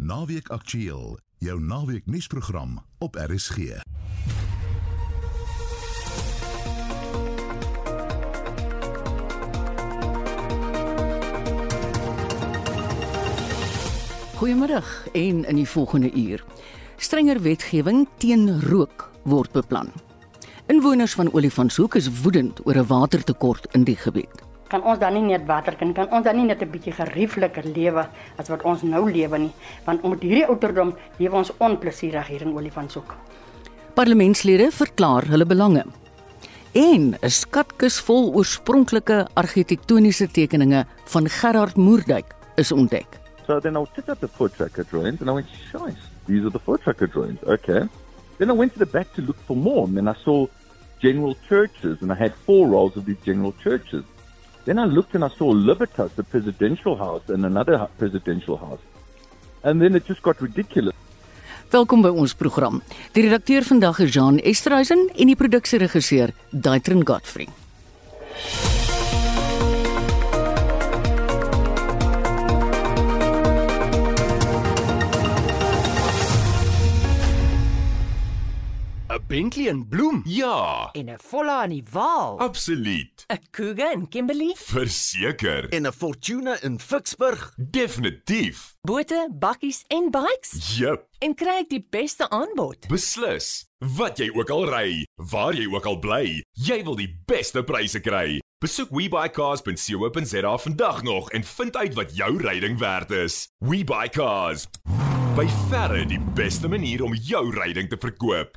Naweek Aktueel, jou naweek nuusprogram op RSG. Goeiemôre en in die volgende uur. Strenger wetgewing teen rook word beplan. Inwoners van Olifantshoek is woedend oor 'n watertekort in die gebied. Kan ons dan nie net water kan kan ons dan nie net 'n bietjie geriefliker lewe as wat ons nou lewe nie want met hierdie ouderdom lewe ons onplesierig hier in Olifantshoek. Parlementslede verklaar hulle belange. En 'n skatkis vol oorspronklike argitektoniese tekeninge van Gerard Moerdijk is ontdek. So then I took up the foot tracker drawings and I went, Shice, these are the foot tracker drawings. Okay. Then I went to the back to look for more and then I saw general churches and I had four rolls of these general churches. Then I looked and I saw Libertas, the presidential house, and another presidential house. And then it just got ridiculous. Welkom by ons program. Die redakteur vandag is Jean Esterhuizen en die produksieregisseur Daitrin Godfrey. Bentley in bloem? Ja, en 'n volle aan die waal. absoluut. 'n Cougar in Kimberley, Verseker. En 'n Fortuna in Ficksburg? Definitief. bote, bakkies en bikes. Jep, En kry ek die beste aanbod. beslis. Wat jy ook al ry, waar jy ook al bly, jy wil die beste pryse kry. Besoek webuycars.co.za vandag nog en vind uit wat jou ryding werd is. WeBuyCars. By verre die beste manier om jou ryding te verkoop.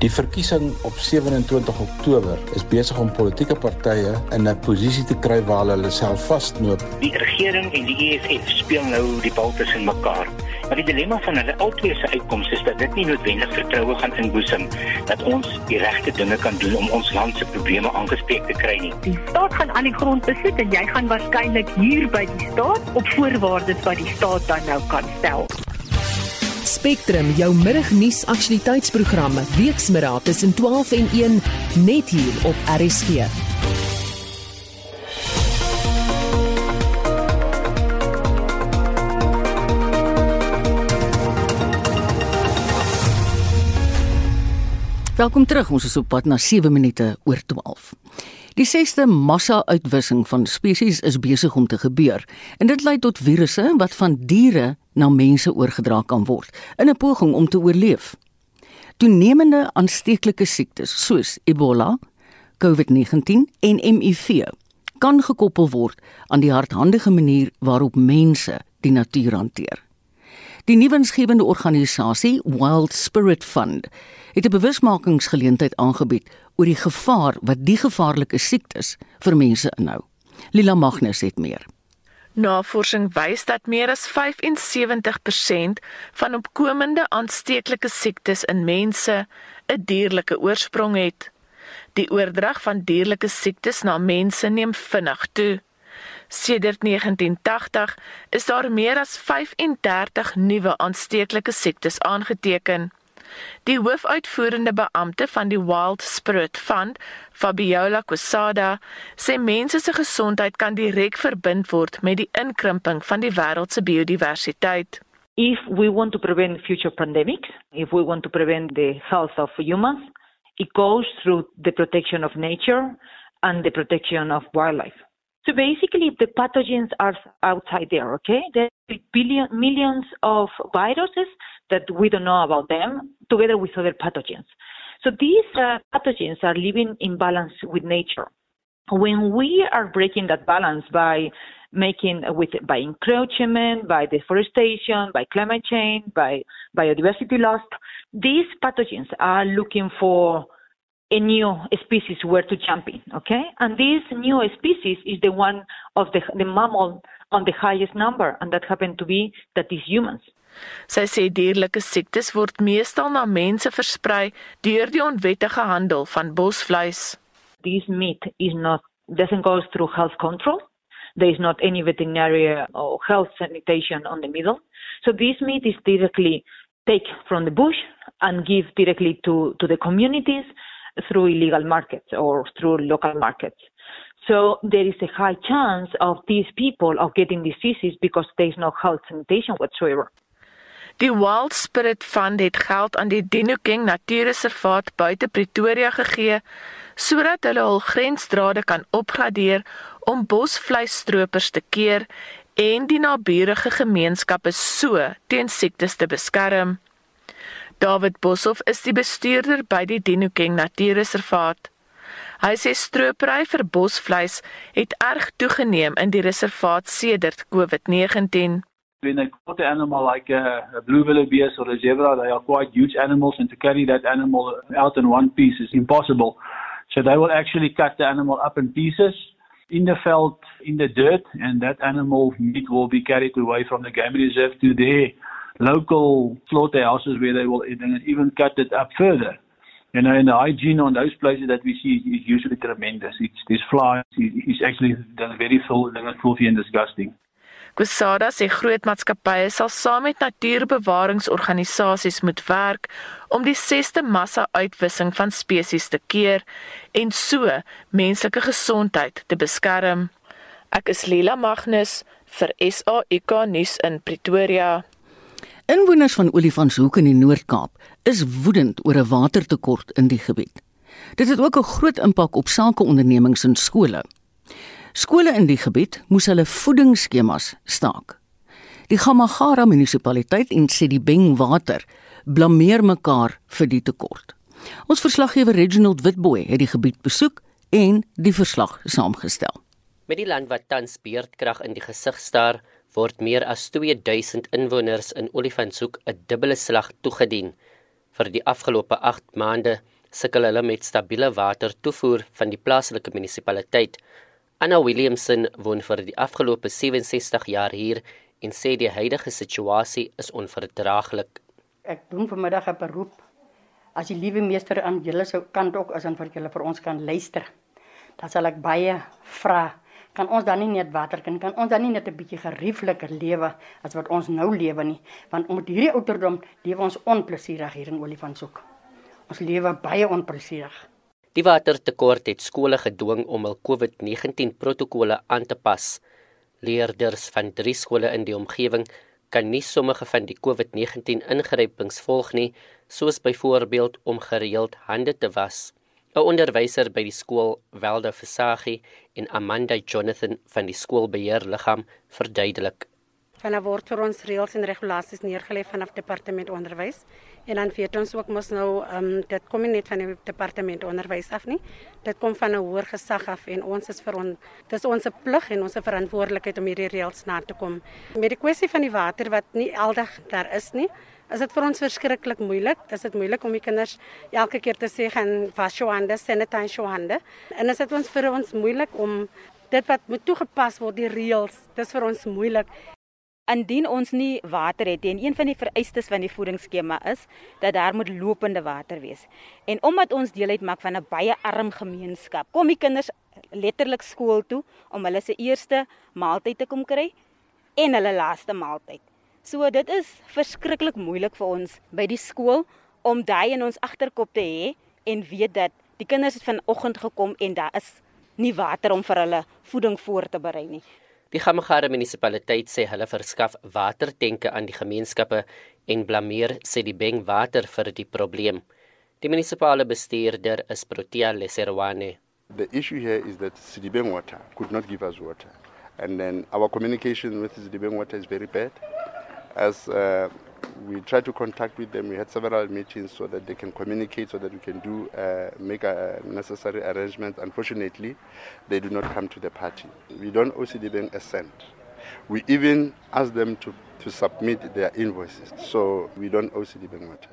Die verkiesing op 27 Oktober is besig om politieke partye in 'n posisie te kry waar hulle self vasknoop. die regering en die EFF speel nou die bal tussen mekaar. Maar die dilemma van hulle albei se uitkomste is dat dit nie noodwendig vertroue gaan inboesem dat ons die regte dinge kan doen om ons land se probleme aangespreek te kry nie. Die staat gaan al die grond besit en jy gaan waarskynlik hier by die staat op voorwaardes wat die staat dan nou kan stel. Spectrum, jou middagnuus aktualiteitsprogramme, weksmiddag tussen 12 en 1 net hier op RSG. Welkom terug. Ons is op pad na 7 minute oor 12. Die 6ste massa-uitwissing van spesies is besig om te gebeur en dit lei tot virusse wat van diere na mense oorgedra kan word in 'n poging om te oorleef. Toenemende aansteeklike siektes soos Ebola, COVID-19 en HIV kan gekoppel word aan die hardhandige manier waarop mense die natuur hanteer. Die nuwensgewende organisasie Wild Spirit Fund het 'n bewusmakingsgeleentheid aangebied oor die gevaar wat die gevaarlike siektes vir mense inhou. Lila Magnus het meer. Navorsing wys dat meer as 75% van opkomende aansteeklike siektes in mense 'n dierlike oorsprong het. Die oordrag van dierlike siektes na mense neem vinnig toe. Sedert 1980 is daar meer as 35 nuwe aansteeklike siektes aangeteken. Die hoofuitvoerende beampte van die Wild Spirit Fund, Fabiola Quesada, sê mense se gesondheid kan direk verbind word met die inkrimping van die wêreld se biodiversiteit. If we want to prevent future pandemics, if we want to prevent the health of humans, it goes through the protection of nature and the protection of wildlife. So basically, the pathogens are outside there, okay? There are billion, millions of viruses that we don't know about them, together with other pathogens. So these uh, pathogens are living in balance with nature. When we are breaking that balance by making with by encroachment, by deforestation, by climate change, by biodiversity loss, these pathogens are looking for a new species where to jump in, okay? And this new species is the one of the, the mammal on the highest number, and that happened to be that is humans. Sy sê dierlike siektes word meestal na mense versprei deur die onwettige handel van bosvleis. This meat is not doesn't go through health control. There is not any veterinary or health sanitation on the middle. So this meat is directly take from the bush and give directly to, to the communities through illegal markets or through local markets. So there is a high chance of these people of getting diseases because there's no health sanitation whatsoever. Die Wild Spirit Fund het geld aan die Dinokeng Natuurreservaat buite Pretoria gegee sodat hulle hul grensdrade kan opgradeer om bosvleisstropers te keer en die naburige gemeenskappe so teen siektes te beskerm. David Boshoff is die bestuurder by die Dinokeng Natuurreservaat. Hy sê stropery vir bosvleis het erg toegeneem in die reservaat sedert COVID-19. When they caught an animal like a, a blue wildebeest or a zebra, they are quite huge animals, and to carry that animal out in one piece is impossible. So they will actually cut the animal up in pieces in the veld, in the dirt, and that animal meat will be carried away from the game reserve to their local slaughterhouses where they will even cut it up further. You know, and the hygiene on those places that we see is usually tremendous. It's this flies is actually very full, filthy and disgusting. Kusada sê groot maatskappye sal saam met natuurbewaringsorganisasies moet werk om die sesde massa-uitwissing van spesies te keer en so menslike gesondheid te beskerm. Ek is Lila Magnus vir SAK nuus in Pretoria. Inwoners van Olifantshoek in die Noord-Kaap is woedend oor 'n watertekort in die gebied. Dit het ook 'n groot impak op sakeondernemings en skole. Skole in die gebied moes hulle voedingsskemas staak. Die Gamagara munisipaliteit en Sedibeng Water blameer mekaar vir die tekort. Ons verslaggewer Reginald Witboy het die gebied besoek en die verslag saamgestel. Met die land wat tans beerdkrag in die gesig staar, word meer as 2000 inwoners in Olifantshoek 'n dubbele slag toegedien. Vir die afgelope 8 maande sukkel hulle met stabiele water toevoer van die plaaslike munisipaliteit Anna Williamson woon vir die afgelope 67 jaar hier en sê die huidige situasie is onverdraaglik. Ek doen vanmiddag 'n beroep as die liewe meester aan julle sou kant ook as aan vir julle vir ons kan luister. Dan sal ek baie vra, kan ons dan nie net water kan kan ons dan nie net 'n bietjie geriefliker lewe as wat ons nou lewe nie, want met hierdie ouderdom lewe ons onplesierig hier in Olifantshoek. Ons lewe baie onplesierig. Die watertekort het skole gedwing om hul COVID-19 protokolle aan te pas. Leerders van drie skole in die omgewing kan nie sommige van die COVID-19 ingrypings volg nie, soos byvoorbeeld om gereeld hande te was. 'n Onderwyser by die skool, Welda Versaghi en Amanda Jonathan van die skoolbeheerliggaam verduidelik. Vanaf word vir ons reëls en regulasies neergelê vanaf departement onderwys en dan weet ons ook mos nou ehm um, dit kom nie net van die departement onderwys af nie. Dit kom van 'n hoër gesag af en ons is vir ons dis ons plig en ons verantwoordelikheid om hierdie reëls na te kom. Met die kwessie van die water wat nie aldag daar is nie, is dit vir ons verskriklik moeilik. Is dit moeilik om die kinders elke keer te sê gaan was jou hande, sanitize jou hande. En is dit ons vir ons moeilik om dit wat moet toegepas word die reëls. Dis vir ons moeilik indien ons nie water het nie en een van die vereistes van die voedingsskema is dat daar moet lopende water wees. En omdat ons deel uitmaak van 'n baie arm gemeenskap, kom die kinders letterlik skool toe om hulle se eerste maaltyd te kom kry en hulle laaste maaltyd. So dit is verskriklik moeilik vir ons by die skool om daai in ons agterkop te hê en weet dat die kinders het vanoggend gekom en daar is nie water om vir hulle voeding voor te berei nie. Die Gamagara munisipaliteit sê hulle verskaf watertenke aan die gemeenskappe en blameer sê die Beng water vir die probleem. Die munisipale bestuurder is Protea Leserwane. The issue here is that Sidibeng water could not give us water. And then our communication with Sidibeng water is very bad. As uh, we tried to contact with them. We had several meetings so that they can communicate, so that we can do uh, make a necessary arrangements. Unfortunately, they do not come to the party. We don't owe Citibank a cent. We even ask them to, to submit their invoices, so we don't owe Citibank water.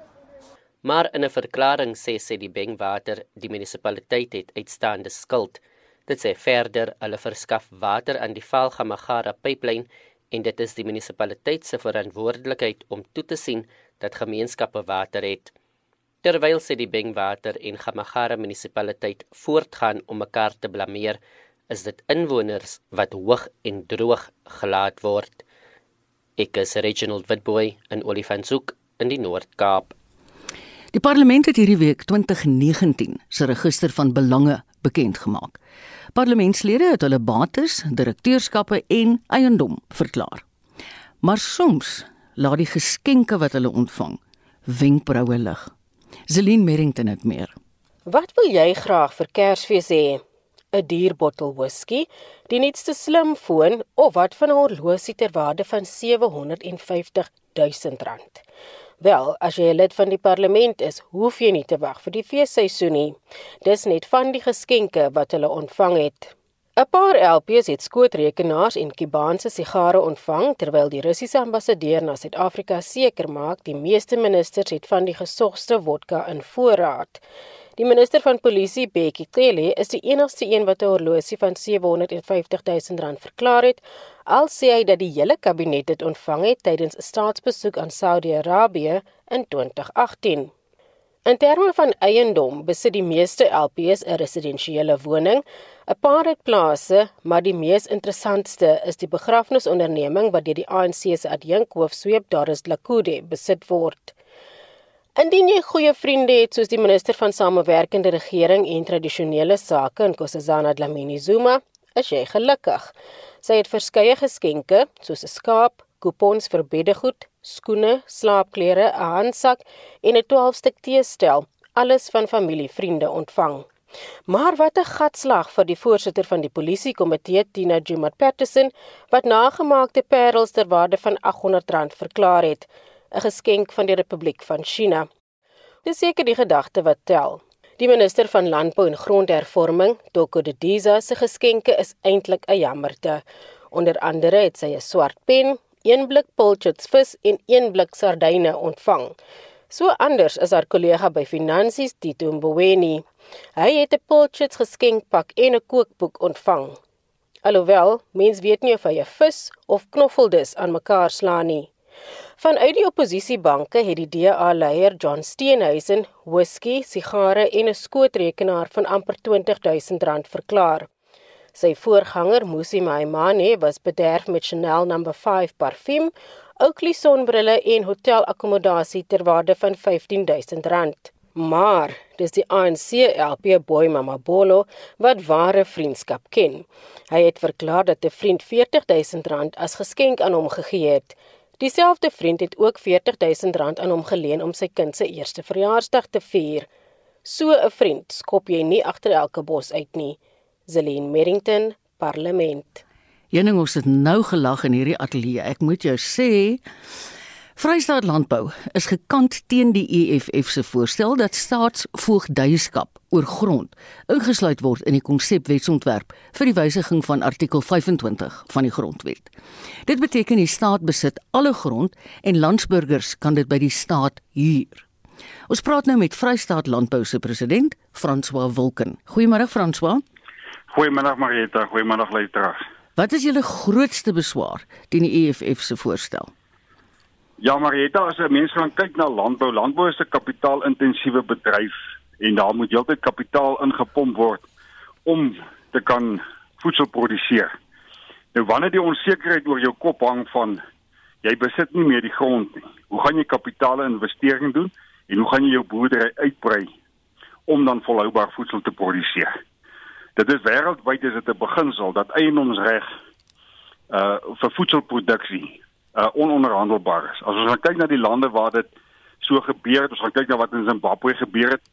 Maar in 'n verklaring sê die Bengwater die munisipaliteit het uitstaande skuld. Dit sê verder hulle verskaf water aan die Valgamagara pipeline en dit is die munisipaliteit se verantwoordelikheid om toe te sien dat gemeenskappe water het. Terwyl sê die Bengwater en Gamagara munisipaliteit voortgaan om mekaar te blameer, is dit inwoners wat hoog en droog gelaat word. Ek is Reginald Witboy in Olifantshoek in die Noord-Kaap. Die parlement het hierdie week 2019 se register van belange bekend gemaak. Parlementslede het hulle bates, direkteurskappe en eiendom verklaar. Maar soms laat die geskenke wat hulle ontvang wenkbroue lig. Zelin Merrington het meer. Wat wil jy graag vir Kersfees hê? 'n Dierbottel whisky, die nuutste slimfoon of wat van 'n horlosie ter waarde van 750 000 rand? Wel, as jy 'n lid van die parlement is, hoef jy nie te wag vir die feesseisoen nie. Dis net van die geskenke wat hulle ontvang het. 'n Paar LPs het skootrekenaars en Kubaanse sigare ontvang terwyl die Russiese ambassadeur na Suid-Afrika seker maak die meeste ministers het van die gesogste vodka in voorraad. Die minister van polisie, Bekkie Cele, is die enigste een wat 'n horlosie van 750 000 rand verklaar het, al sê hy dat die hele kabinet dit ontvang het tydens 'n staatsbesoek aan Saudi-Arabië in 2018. In terme van eiendom besit die meeste LPs 'n residensiële woning, 'n paar het plase, maar die mees interessantste is die begrafnisonderneming wat deur die ANC se adjunkhoof sweep Doris Lakude besit word. Indien jy goeie vriende het soos die minister van Samewerkende Regering en Tradisionele Sake in Nkosazana Dlamini Zuma, is jy gelukkig. Sy het verskeie geskenke, soos 'n skaap, kupons vir beddegoed, skoene, slaapklere, 'n handsak en 'n 12-stuk teestel, alles van familievriende ontvang. Maar wat 'n gatslag vir die voorsitter van die polisiekomitee, Tina Jumat Patterson, wat nagemaakte parels ter waarde van R800 verklaar het. 'n geskenk van die Republiek van China. Dis seker die gedagte wat tel. Die minister van Landbou en Grondhervorming, Dr. Diza, se geskenke is eintlik 'n jammerte. Onder andere het sy 'n swart pen, een blik pilchards vis en een blik sardyne ontvang. So anders as haar kollega by Finansies, Tito Mboweni. Hy het 'n pilchards geskenkpak en 'n kookboek ontvang. Alhoewel, mens weet nie of hy 'n vis of knoffeldis aan mekaar slaan nie. Vanuit die oppositiebanke het die DA-leier John Steenhuisen whisky, sigare en 'n skootrekenaar van amper R20000 verklaar. Sy voorganger, Musi Maimane, was bederf met Chanel No. 5 parfuum, Oakley sonbrille en hotelakkommodasie ter waarde van R15000. Maar dis die ANC LP boy Mama Bolo wat ware vriendskap ken. Hy het verklaar dat 'n vriend R40000 as geskenk aan hom gegee het. Dieselfde vriend het ook R40000 aan hom geleen om sy kind se eerste verjaarsdag te vier. So 'n vriend skop jy nie agter elke bos uit nie. Zelin Merrington, Parlement. Jenning ons het nou gelag in hierdie ateljee. Ek moet jou sê, Vrystaat Landbou is gekant teen die EFF se voorstel dat staatsvoogdyskap oor grond ingesluit word in die konsepwetsontwerp vir die wysiging van artikel 25 van die grondwet. Dit beteken die staat besit alle grond en landsburgers kan dit by die staat huur. Ons praat nou met Vrystaat Landbou se president, François Wilken. Goeiemôre François. Goeiemôre Marita, goeiemôre luisteraars. Wat is julle grootste beswaar teen die EFF se voorstel? Ja, Marietta, as 'n mens gaan kyk na landbou, landbou is 'n kapitaalintensiewe bedryf en daar moet heeltyd kapitaal ingepomp word om te kan voedsel produseer. Nou wanneer die onsekerheid oor jou kop hang van jy besit nie meer die grond nie. Hoe gaan jy kapitaal investering doen en hoe gaan jy jou boerdery uitbrei om dan volhoubaar voedsel te produseer? Dit is wêreldwyd is dit 'n beginsel dat eiendomsreg uh vir voedselproduksie uh, ononderhandelbaar is. As ons gaan kyk na die lande waar dit so gebeur het, ons gaan kyk na wat in Zimbabwe gebeur het,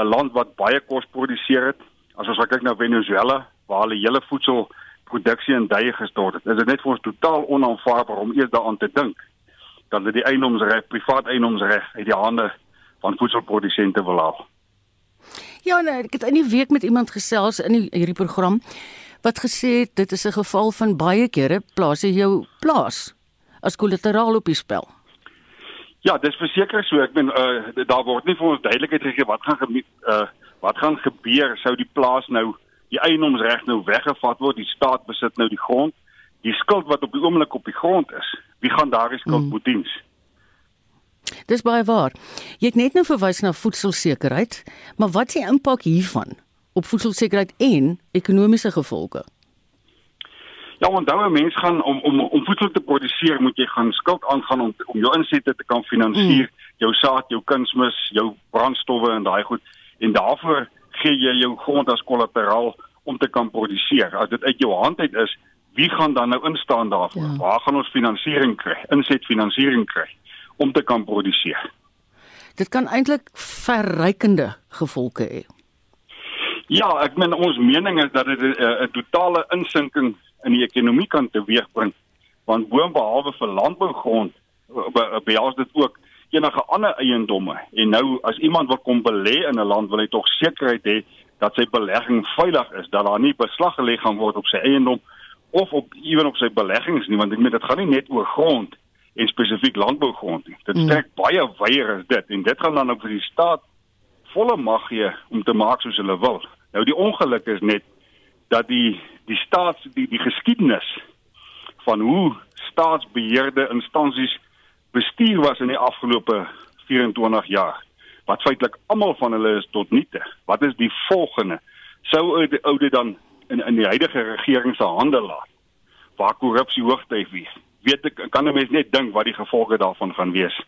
'n land wat baie kos produseer het. As ons gaan kyk na Venezuela waar hulle hele voedselproduksie in duie gestort het, is dit net vir ons totaal onaanvaarbaar om eers daaraan te dink dat dit die eiendomsreg, privaat eiendomsreg uit die hande van voedselprodusente wil haal. Ja, nee, ek het in die week met iemand gesels in die, hierdie program wat gesê het dit is 'n geval van baie kere plaas jy jou plaas as kollateraal op die spel. Ja, dis verseker so. Ek bedoel uh, daar word nie vir ons duidelikheid gegee wat gaan uh, wat gaan gebeur sou die plaas nou die eienoomsreg nou weggevat word, die staat besit nou die grond. Die skuld wat op die oomblik op die grond is, wie gaan daardie skuld hmm. moet diens? Dis baie waar. Jy het net nou verwys na voedselsekerheid, maar wat is die impak hiervan op voedselsekerheid en ekonomiese gevolge? Ja, onthou 'n mens gaan om om om voedsel te produseer, moet jy gaan skuld aangaan om om jou insette te kan finansier, mm. jou saad, jou kunsmis, jou brandstowwe en daai goed. En daarvoor gee jy jou grond as kollateraal om te kan produseer. As dit uit jou hand uit is, wie gaan dan nou instaan daarvoor? Ja. Waar gaan ons finansiering kry? Inset finansiering kry om te kan produseer. Dit kan eintlik verrykende gevolge hê. Ja, ek meen ons mening is dat dit 'n uh, totale insinking in die ekonomie kan teweegbring. Want boonbehalwe vir landbougrond behels dit ook enige ander eiendomme. En nou as iemand wil kom belê in 'n land, wil hy tog sekerheid hê dat sy belegging veilig is, dat daar nie beslag gelê gaan word op sy eiendom of op ewen op sy beleggings nie, want ek meen dit gaan nie net oor grond en spesifiek landbougrond nie. Dit strek mm. baie wyer as dit en dit gaan dan op vir die staat volle mag gee om te maak soos hulle wil. Nou die ongeluk is net dat die die staats die die geskiedenis van hoe staatsbeheerde instansies bestuur was in die afgelope 24 jaar wat feitelik almal van hulle is tot niete. Wat is die volgende? Sou oude, oude dan in in die huidige regering se hande laat waar korrupsie hoogtyf wees. Weet ek kan 'n mens net dink wat die gevolge daarvan gaan wees.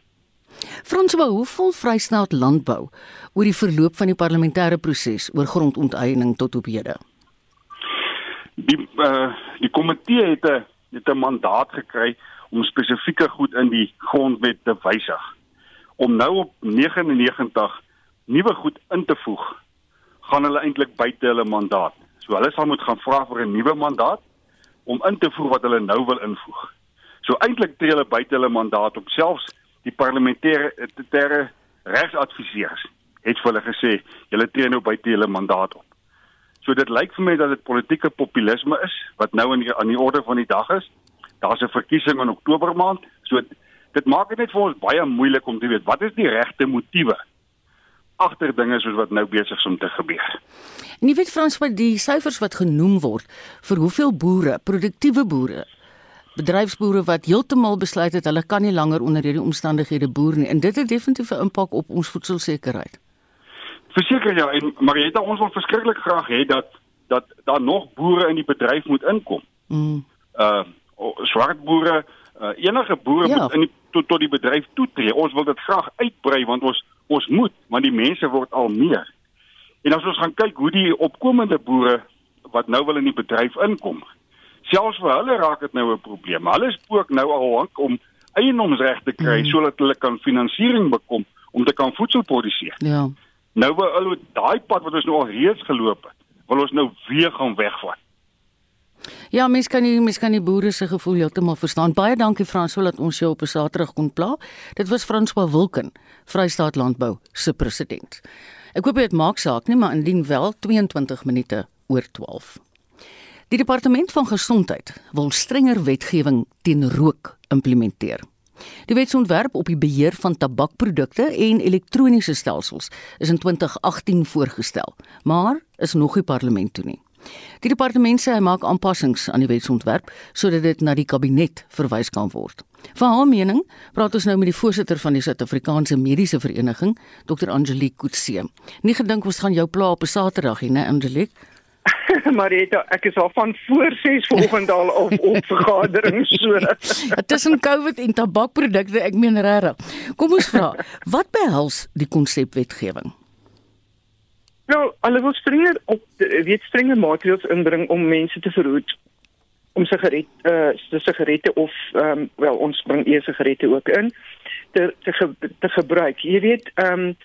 Franswa, hoe vol Vrystaat landbou oor die verloop van die parlementêre proses oor grondonteiening tot op hede? Die uh, die komitee het 'n het 'n mandaat gekry om spesifieke goed in die grondwet te wysig. Om nou op 99 nuwe goed in te voeg, gaan hulle eintlik buite hulle mandaat. So hulle sal moet gaan vra vir 'n nuwe mandaat om in te voeg wat hulle nou wil invoeg. So eintlik tree hulle buite hulle mandaat op selfs die parlementêre terre regsadviseurs het vir hulle gesê julle tree nou buite julle mandaat op. So dit lyk vir my dat dit politieke populisme is wat nou in die, aan die orde van die dag is. Daar's 'n verkiesing in Oktober maand. So dit maak dit net vir ons baie moeilik om te weet wat is die regte motiewe agter dinge soos wat nou besig is om te gebeur. En jy weet Frans wat die syfers wat genoem word vir hoeveel boere, produktiewe boere bedryfsboere wat heeltemal besluit het hulle kan nie langer onder hierdie omstandighede boer nie en dit het definitief 'n impak op ons voedselsekerheid. Verseker ja en Marieta ons wil verskriklik graag hê dat dat daar nog boere in die bedryf moet inkom. Mm. Uh swart boere, uh, enige boere ja. moet in die, tot tot die bedryf toetree. Ons wil dit graag uitbrei want ons ons moet, want die mense word al meer. En as ons gaan kyk hoe die opkomende boere wat nou wil in die bedryf inkom, selfs vir hulle raak dit nou 'n probleem. Hulle spook nou al lank om eiendomsreg te kry mm. sodat hulle kan finansiering bekom om te kan voedsel produseer. Ja. Nou wil hulle daai pad wat ons nou al reeds geloop het, wil ons nou weer gaan wegvat. Ja, mens kan nie mens kan die boere se gevoel heeltemal verstaan. Baie dankie Frans sodat ons jou op 'n Saterdag kon pla. Dit was Franswa Wilken, Vrystaat Landbou se president. Ek hoop dit maak saak nie, maar indien wel 22 minute oor 12. Die departement van gesondheid wil strenger wetgewing teen rook implementeer. Die wetsontwerp op die beheer van tabakprodukte en elektroniese stelsels is in 2018 voorgestel, maar is nog nie parlement toe nie. Die departement sê hy maak aanpassings aan die wetsontwerp sodat dit na die kabinet verwys kan word. Vir haar mening praat ons nou met die voorsitter van die Suid-Afrikaanse Mediese Vereniging, Dr. Angelique Kutse. Nie gedink ons gaan jou pla op 'n Saterdag nie, Angelique? Marita, ek is al van voor 6 vanoggend al op op vergaderings so. Tussen COVID en tabakprodukte, ek meen regtig. Kom ons vra, wat behels die konsepwetgewing? Nou, hulle wil strenger op weet strenger maatreëls inbring om mense te verhoed om sigaret eh uh, sigarette of ehm um, wel ons bring e-sigarette ook in te te, ge, te gebruik. Jy weet ehm um,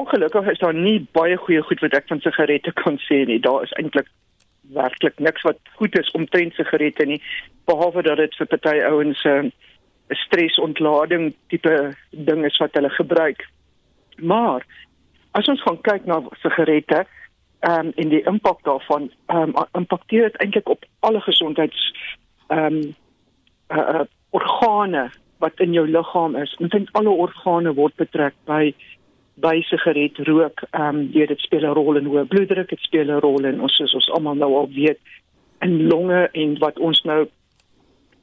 ongelukkig is daar nie baie goeie goed wat ek van sigarette kan sê nie. Daar is eintlik werklik niks wat goed is omtrent sigarette nie behalwe dat dit vir party ouens 'n uh, stresontlading tipe ding is wat hulle gebruik. Maar as ons gaan kyk na sigarette ehm um, in die impak daarvan ehm um, impakteer dit eintlik op alle gesondheids ehm um, uh, uh, organe wat in jou liggaam is. Dit sien alle organe word betrek by by sigaret rook, ehm um, dit speel 'n rol in hoë bloeddruk, dit speel 'n rol in ons ons almal nou al weet in longe en wat ons nou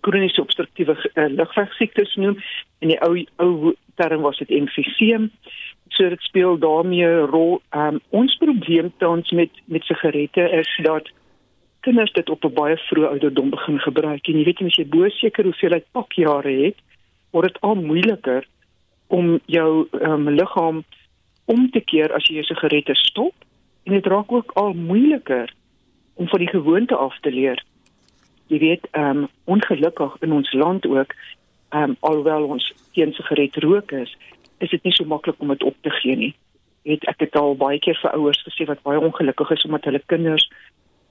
kroniese obstruktiewe uh, lugweegsiektes noem. In die ou ou term was dit emfyseem. So dit speel daarmee 'n rol. Ehm um, ons probleem tans met met sigarette is dat kinders dit op 'n baie vroeë ouderdom begin gebruik. En jy weet as jy bo seker hoeveelheid pakjare het, word dit al moeiliker om jou um, liggaam om te keer as jy jou sigarette stop En dit raak ook al moeiliker om van die gewoonte af te leer. Jy weet, ehm um, ongelukkig in ons land ook, ehm um, alhoewel ons teen sigaret rook is, is dit nie so maklik om dit op te gee nie. Jy weet, ek het al baie keer vir ouers gesê wat baie ongelukkig is omdat hulle kinders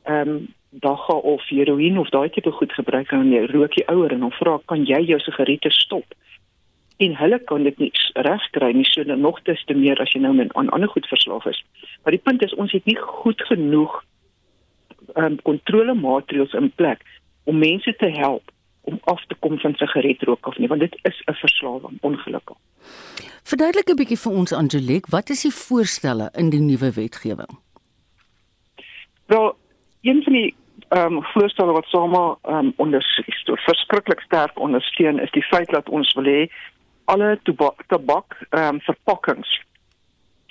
ehm um, dagga of heroïne of daai tipe goed gebruik en jy rook die ouer en dan vra kan jy jou sigarette stop? En hulle kan dit nie regkry nie so dan nog te meer as jy nou met aan ander goed verslaaf is. Maar die punt is ons het nie goed genoeg ehm um, kontrolemaatreëls in plek om mense te help om af te kom van sigaretrook af nie want dit is 'n verslawing ongelukkig. Verduidelik 'n bietjie vir ons Angelique, wat is die voorstelle in die nuwe wetgewing? Wel, een van die ehm um, voorstelle wat sommer ehm um, ondersteun, verskriklik sterk ondersteun is die feit dat ons wil hê alle tabak ehm um, verpakkings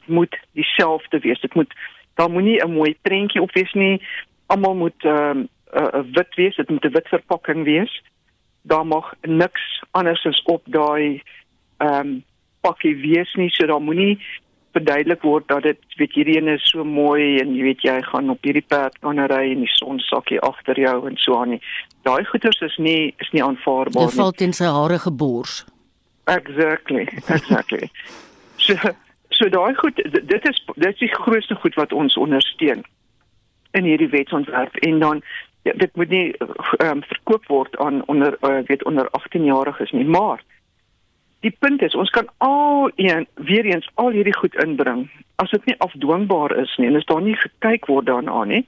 moet dieselfde wees. Dit moet daar moenie 'n mooi prentjie op wees nie. Almal moet ehm um, uh, wit wees, dit moet 'n wit verpakking wees. Daar mag niks anders as op daai ehm um, pakkie wees nie, so daar moenie verduidelik word dat dit weet hierdie een is so mooi en jy weet jy gaan op hierdie pad kan ry en die son sakkie agter jou en so aan nie. Daai goeders is nie is nie aanvaarbaar nie. Dit val teen sy hare gebors. Exactly, exactly. so so daai goed dit is dit is die grootste goed wat ons ondersteun in hierdie wetsontwerp en dan ja, dit moet nie um, verkoop word aan onder uh, weet onder 18 jariges nie maar die punt is ons kan al een weer eens al hierdie goed inbring as dit nie afdwingbaar is nie en as daar nie gekyk word daarna nie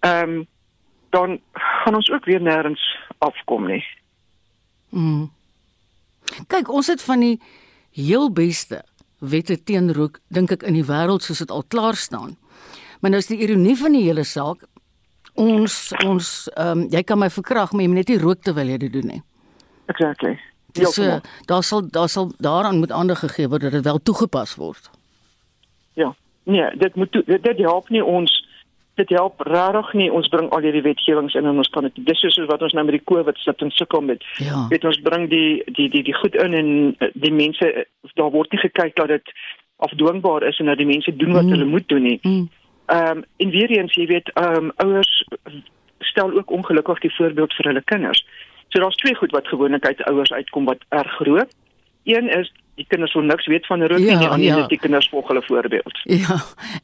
ehm um, dan gaan ons ook weer nêrens afkom nie mm. Kyk ons het van die heel beste wette teen rook dink ek in die wêreld soos dit al klaar staan maar nou is die ironie van die hele saak ons ons ehm um, jy kan my verkrag maar jy moet net nie rook terwyl jy dit doen nie. Exactly. Dis uh, daar sal daar sal daaraan moet aandag gegee word dat dit wel toegepas word. Ja. Nee, dit moet dit, dit help nie ons dit help regtig nie ons bring al hierdie wetgewings in en ons kan dit dis soos wat ons nou met die COVID sit en sukkel met. Ja. Weet ons bring die die die die goed in en eh, die mense daar word nie gekyk dat dit afdwingbaar is en dat die mense doen wat mm. hulle moet doen nie. Mm. Ehm um, en weer eens, jy weet, ehm um, ouers stel ook ongelukkig die voorbeeld vir hulle kinders. So daar's twee goed wat gewoonlik uit ouers uitkom wat erg groot. Een is die kinders wil niks weet van rook ja, nie, en die ander ja. is die kinders volg hulle voorbeeld. Ja.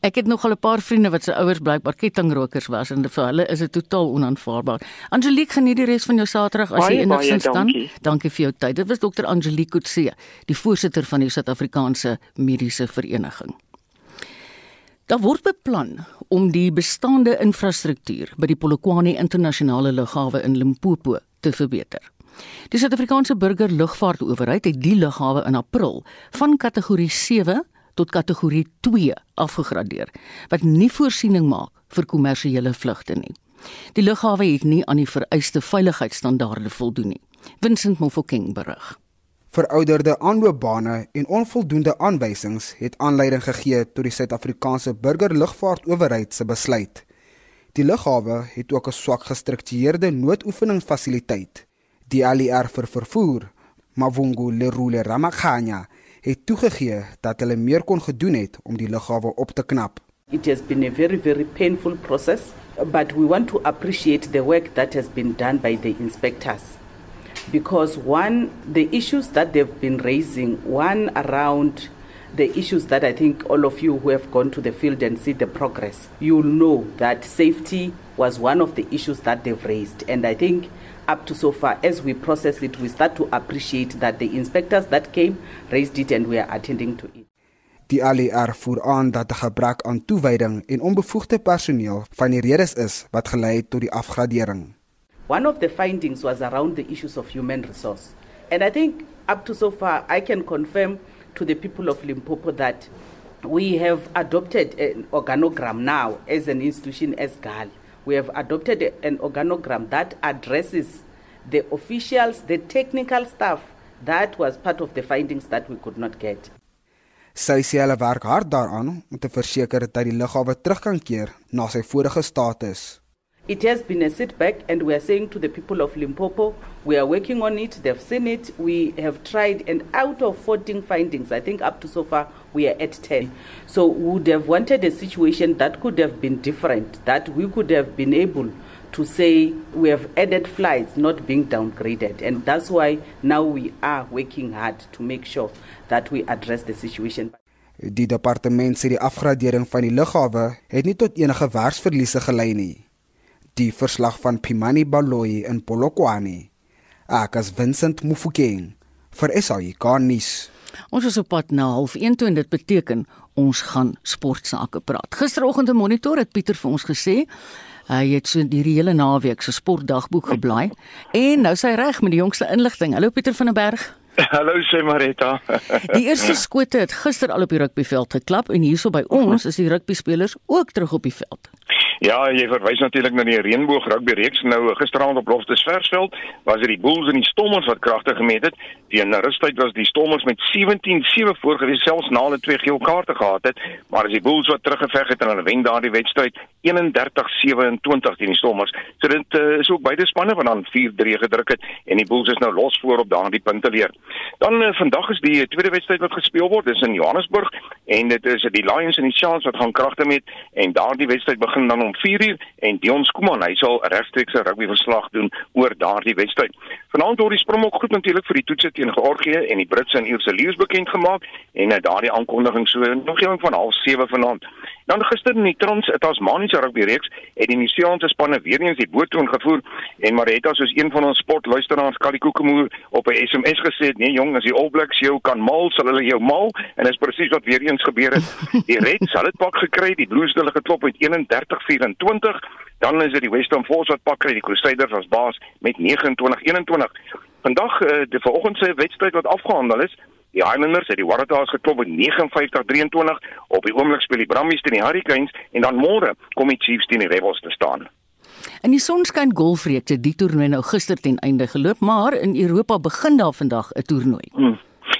Ek het nog al 'n paar vriende wat se ouers blykbaar kettingrokers was en vir hulle is dit totaal onaanvaarbaar. Angelique, geniet die res van jou Saterdag as jy enigsins kan. Dankie. dankie vir jou tyd. Dit was dokter Angelique Kutse, die voorsitter van die Suid-Afrikaanse Mediese Vereniging. Daar word beplan om die bestaande infrastruktuur by die Polokwane internasionale lughawe in Limpopo te verbeter. Die Suid-Afrikaanse Burger Lugvaartowerheid het die lughawe in April van kategorie 7 tot kategorie 2 afgegradeer, wat nie voorsiening maak vir kommersiële vlugte nie. Die lughawe het nie aan die vereiste veiligheidsstandaarde voldoen nie. Vincent Mofokeng berig. Verouderde aanloopbane en onvoldoende aanwysings het aanleiding gegee tot die Suid-Afrikaanse Burgerlugvaartowerheid se besluit. Die lughawe het ook 'n swak gestruktureerde noodoefeningsfasiliteit. Die ALR vir vervoer, Mavungu Lerule Ramakhanya, het toegegee dat hulle meer kon gedoen het om die lughawe op te knap. It has been a very very painful process, but we want to appreciate the work that has been done by the inspectors. because one, the issues that they've been raising, one around the issues that I think all of you who have gone to the field and see the progress, you'll know that safety was one of the issues that they've raised. And I think up to so far, as we process it, we start to appreciate that the inspectors that came raised it and we are attending to it. Die ALR voer aan dat 'n gebrek aan toewyding en onbevoegde personeel van die redes is wat gelei het tot die afgradering. One of the findings was around the issues of human resource. And I think up to so far, I can confirm to the people of Limpopo that we have adopted an organogram now as an institution as GAL. We have adopted an organogram that addresses the officials, the technical staff. That was part of the findings that we could not get. Sy sê hulle werk hard daaraan om te verseker dat die lughawe terug kan keer na sy vorige status. It has been a setback, and we are saying to the people of Limpopo, we are working on it. They've seen it. We have tried, and out of 14 findings, I think up to so far, we are at 10. So would have wanted a situation that could have been different, that we could have been able to say we have added flights not being downgraded. And that's why now we are working hard to make sure that we address the situation. Die departement sê die afgradering van die lughawe het nie tot enige werksverliese gelei nie. Die verslag van Pimani Baloyi in Polokwane. Ek as Vincent Mufokeng vir SAICA nuus. Ons is op pad na 0.1 toe en dit beteken ons gaan sportsake praat. Gisteroggend 'n monitor het Pieter vir ons gesê hy het so die hele naweek se sportdagboek geblaai en nou sy reg met die jongste inligting. Hallo Pieter van der Berg. Hallo sê Marita. die eerste skote het gister al op die rugbyveld geklap en hierso by ons is die rugbyspelers ook terug op die veld. Ja, jy verwys natuurlik na die reënboog rugby reeks nou gisteraand op Loftus Versveld was dit die Bulls en die Stormers wat kragtig gemeet het. In rustyd was die Stormers met 17-7 voorgewees selfs na hulle twee geel kaarte gehad het, maar as die Bulls wat teruggeveg het en hulle wen daardie wedstryd 31-27 teen die Stormers. So dit uh, is ook beide spanne wat dan 4-3 gedruk het en die Bulls is nou los voor op daardie punte leer. Dan uh, vandag is die tweede wedstryd wat gespeel word, dis in Johannesburg en dit is die Lions en die Sharks wat gaan kragte met en daardie wedstryd begin dan om 4uur en Dion Skuman hy sal regstreeks 'n rugby verslag doen oor daardie wedstryd. Vanaand word die Springbok goed natuurlik vir die toetse teen Georgië en die Britse en Ierse leeu's bekend gemaak en daardie aankondiging so nog eendag van 07:30 vanaand. Dan gister in die Trans-Tasmaniese rugby reeks het die Nieu-Seelandse spanne weer eens die boot toe gevoer en Maretta soos een van ons sportluisteraars Kalikokemoer op 'n SMS gesê het, nee jong, as die All Blacks jou kan maal, sal hulle jou maal en dit is presies wat weer eens gebeur het. Die Reds het dit pak gekry, die Blues hulle geklop met 31-24. Dan is dit die Western Force wat pak kry, die Crusaders as baas met 29-21. Vandag uh, die vanoggend se wedstryd wat afgehandel is, Die Highlanders het die Waratahs geklop met 59-23. Op die oomblik speel die Brumbies teen die Hurricanes en dan môre kom die Chiefs teen die Rebels te staan. In die sonskyn golfreekte die toernooi nou gister ten einde geloop, maar in Europa begin daar vandag 'n toernooi. Hmm.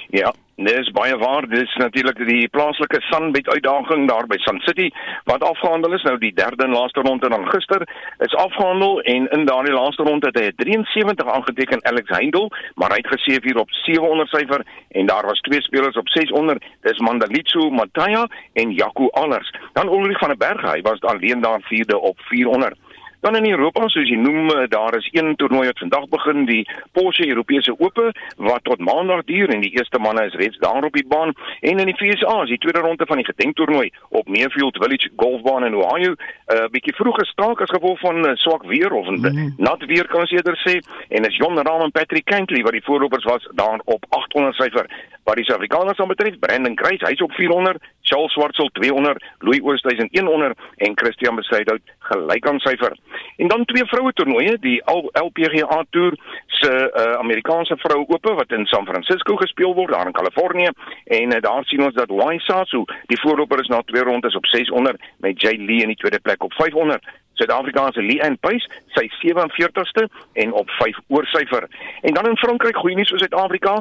Ja, dis baie waar. Dis natuurlik die plaaslike Sunbet uitdaging daar by Sun City wat afgehandel is. Nou die derde en laaste ronde dan gister is afgehandel en in daardie laaste ronde het hy 73 aangeteken Alex Heindel, maar hy het gesê hier op 700 syfer en daar was twee spelers op 600. Dis Mandalitsu Mataya en Jaco Allers. Dan Ulrich van der Berg, hy was alleen daar vierde op 400. Dan in Europa, soos jy noem, daar is een toernooi wat vandag begin, die Porsche Europese Ope wat tot Maandag duur en die eerste manne is reeds daar op die baan. En in die VSA is die tweede ronde van die gedenktoernooi op Mayfield Village Golfbaan in Ohio 'n uh, bietjie vroeg gestaak as gevolg van uh, swak weer of mm. nat weer kan ons eerder sê. En is Jon Rahm en Patrick Cantley wat die voorlopers was daar op 800 syfer. Wat die Suid-Afrikaners aanbetref Brandon Kreis hy's op 400 Charles Swartsel 200 Louis Oosthuizen 100 en Christian Besaidhout gelyk aan syfer En dan twee vroue toernooie, die LPGA Tour se uh, Amerikaanse vroue ope wat in San Francisco gespeel word daar in Kalifornië en uh, daar sien ons dat Waisasu die voorloper is na twee rondes op 600 met Jay Lee in die tweede plek op 500. Suid-Afrikaanse Lee Ann Pace, sy 47ste en op 5 oorsyfer. En dan in Frankryk, goeie nuus vir Suid-Afrika,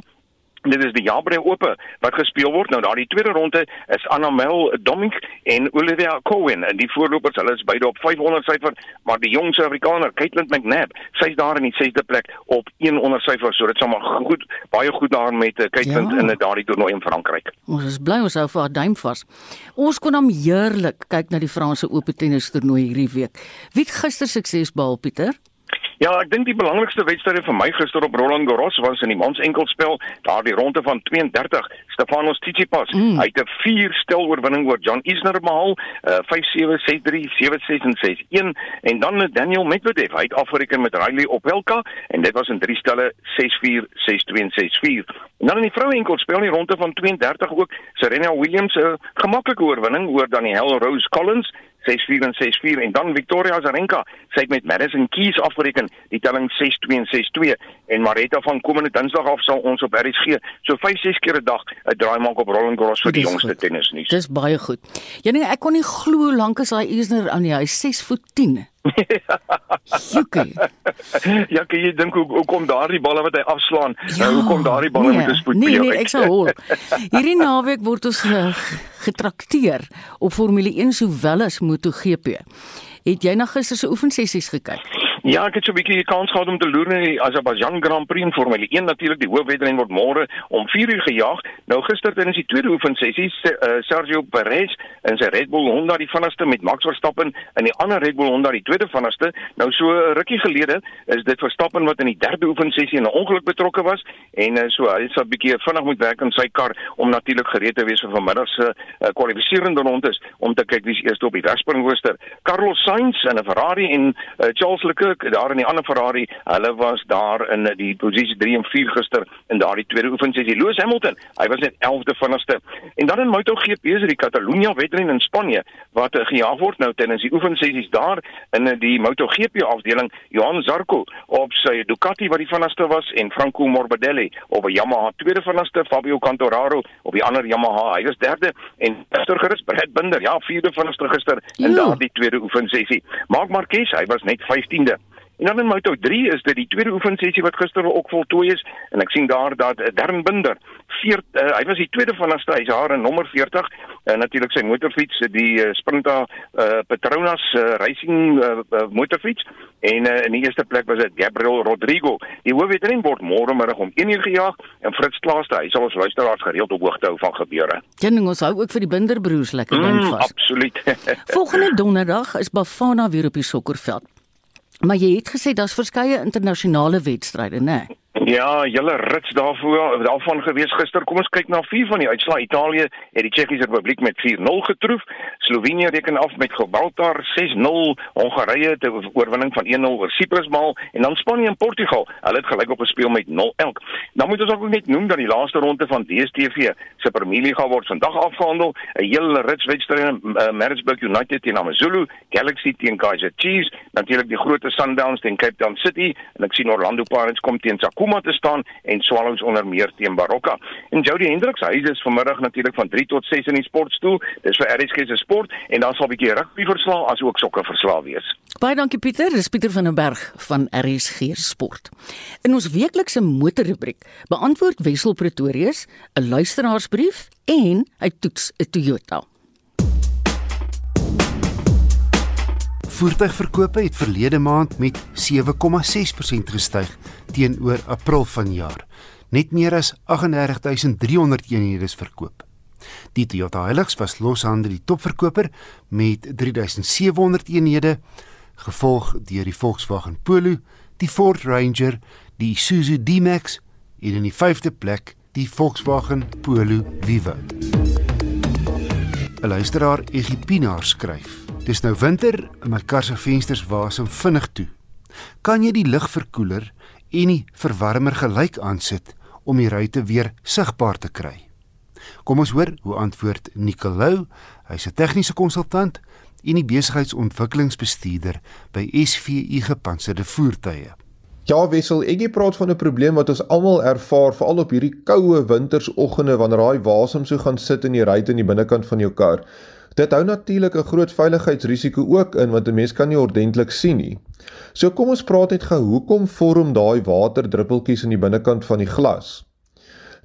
Dit is die Jabre Ope wat gespeel word. Nou daardie tweede ronde is Annamel Domink en Olivia Cohen en die voorlopers, hulle is beide op 500 syfer, maar die jong Suid-Afrikaner, Caitlin McNabb, sy's daar in die 6de plek op 100 syfer. So dit sal maar goed, baie goed daar met uh, Caitlin ja. in daardie toernooi in Frankryk. Ons is bly ons hou vir haar duim vas. Ons kon hom heerlik kyk na die Franse Ope tennis toernooi hierdie week. Wie het gister sukses behaal, Pieter? Ja, ek dink die belangrikste wedstryd vir my gister op Roland Garros was in die mans enkelspel, daardie ronde van 32, Stefanos Tsitsipas. Mm. Hy het 'n 4 stel oorwinning oor John Isner behaal, uh, 5-7, 6-3, 7-6 en 6-1 en dan met Daniel Medvedev. Hy het afgereken met Riley Opelka en dit was in drie stelle 6-4, 6-2 en 6-4. En dan in die vroue enkelspel in die ronde van 32 ook Serena Williams 'n uh, gemaklike oorwinning oor Danielle Rose Collins 6-4 en 6-4 en dan Victoria Azarenka sy het met Madison Keys afgereken die telling 6-2 en 6-2 en Maretta van komende Dinsdag af sal ons op RSG so 5-6 keer 'n dag 'n draai maak op Roland Garros vir die jongste tennisnuus. Dis baie goed. Janie, ek kon nie glo hoe lank is daai Isner aan die huis 6 voet 10. Jukie. ja, kan jy dink hoe hoe kom daardie balle wat hy afslaan? Ja, nou, hoe kom daardie balle nee, met 'n spoed nee? Nee, ek sou hol. Hierdie naweek word ons getrakteer op Formule 1 sowel as MotoGP. Het jy na gister se oefensessies gekyk? Ja, ek het so 'n bietjie kans gehad om te loer in die Azerbaijan Grand Prix in Formule 1 natuurlik die hoofwedren word môre om 4uur gejaag. Nou gister tydens die tweede oefensessie uh, Sergio Perez in sy Red Bull Honda die vinnigste met Max Verstappen in die ander Red Bull Honda die tweede vinnigste. Nou so 'n rukkie gelede is dit Verstappen wat in die derde oefensessie 'n ongeluk betrokke was en uh, so hy sal 'n bietjie vinnig moet werk aan sy kar om natuurlik gereed te wees vir vanmiddag se uh, kwalifiserende rondes om te kyk wie se eerste op die wegspringrooster. Carlos Sainz in 'n Ferrari en uh, Charles Leclerc ook daar in die ander Ferrari, hulle was daar in die posisie 3 en 4 gister in daardie tweede oefensessie. Lewis Hamilton, hy was net 11de vinnigste. En dan in MotoGP is dit die Catalunya wedren in Spanje wat uh, gejaag word nou tydens die oefensessies daar in uh, die MotoGP afdeling. Johan Zarco op sy Ducati wat die vinnigste was en Franco Morbidelli op 'n Yamaha tweede vinnigste, Fabio Quartararo op die ander Yamaha, hy was derde en gister gerus Brad Binder, ja, vierde vinnigste gister in daardie tweede oefensessie. Marc Marquez, hy was net 15de. En dan in Moto 3 is dit die tweede oefensessie wat gister ook voltooi is en ek sien daar dat uh, Darren Binder 4 uh, hy was die tweede van as hy haar in nommer 40 en uh, natuurlik sy motorfiets die uh, Sprinter uh, Petronas uh, racing uh, uh, motorfiets en uh, in die eerste plek was dit Gabriel Rodrigo. Die hoofwedren word môre middag om 1uur gejaag en Fritz Klaaste hy sal ons luisteraars gereeld op hoogte hou van gebeure. Kenning ons hou ook vir die Binder broers lekker ding mm, vas. Absoluut. Volgende donderdag is Bafana weer op die sokkerveld. Maar jy het gesê daar's verskeie internasionale wedstryde, né? Nee? Ja, julle rits daarvoor daarvan gewees gister. Kom ons kyk na vier van die uitslae. Italië het die Tsjechiese Republiek met 4-0 getroof. Slovenië reken af met Gibraltar 6-0. Hongarye het 'n oorwinning van 1-0 oor Cyprus behaal en dan Spanje en Portugal. Hulle het gelyk op 'n speel met 0 elk. Dan moet ons ook net noem dat die laaste ronde van DStv se Premier League word vandag afgehandel. 'n Hele rits wedstryde, uh, Maritzburg United teen AmaZulu, Galaxy teen Kaizer Chiefs, natuurlik die groot Sundowns teen Cape Town City en ek sien Orlando Pirates kom teen Sakuma te staan en Swallows onder meer teen Baroka. En Jody Hendricks, hy is vanmiddag natuurlik van 3 tot 6 in die sportstoel. Dis vir RSG se sport en dan sal 'n bietjie rugby verslae as ook sokker verslae wees. Baie dankie Pieter, dis Pieter van der Berg van RSG Sport. In ons weeklikse motorrubriek beantwoord Wessel Pretorius 'n luisteraarsbrief en hy toets 'n Toyota. Voertuigverkope het verlede maand met 7,6% gestyg teenoor April vanjaar. Net meer as 38300 eenhede is verkoop. Die Toyota Hilux was loshande die topverkoper met 3700 eenhede, gevolg deur die Volkswagen Polo, die Ford Ranger, die Isuzu D-Max en in die 5de plek die Volkswagen Polo Vivo. 'n Luisteraar Egipinaar skryf: Dis nou winter en my kar se vensters wasem vinnig toe. Kan jy die lugverkoeler en die verwarmer gelyk aansit om die ruitte weer sigbaar te kry? Kom ons hoor hoe antwoord Nicolou, hy's 'n tegniese konsultant en die besigheidsontwikkelingsbestuurder by SVU Gepantserde Voertuie. Ja, Wessel, ek jy praat van 'n probleem wat ons almal ervaar, veral op hierdie koue wintersoggende wanneer daai wasem so gaan sit in die ruit in die binnekant van jou kar. Dit hou natuurlik 'n groot veiligheidsrisiko ook in want 'n mens kan nie ordentlik sien nie. So kom ons praat net gou, hoekom vorm daai waterdruppeltjies in die binnekant van die glas?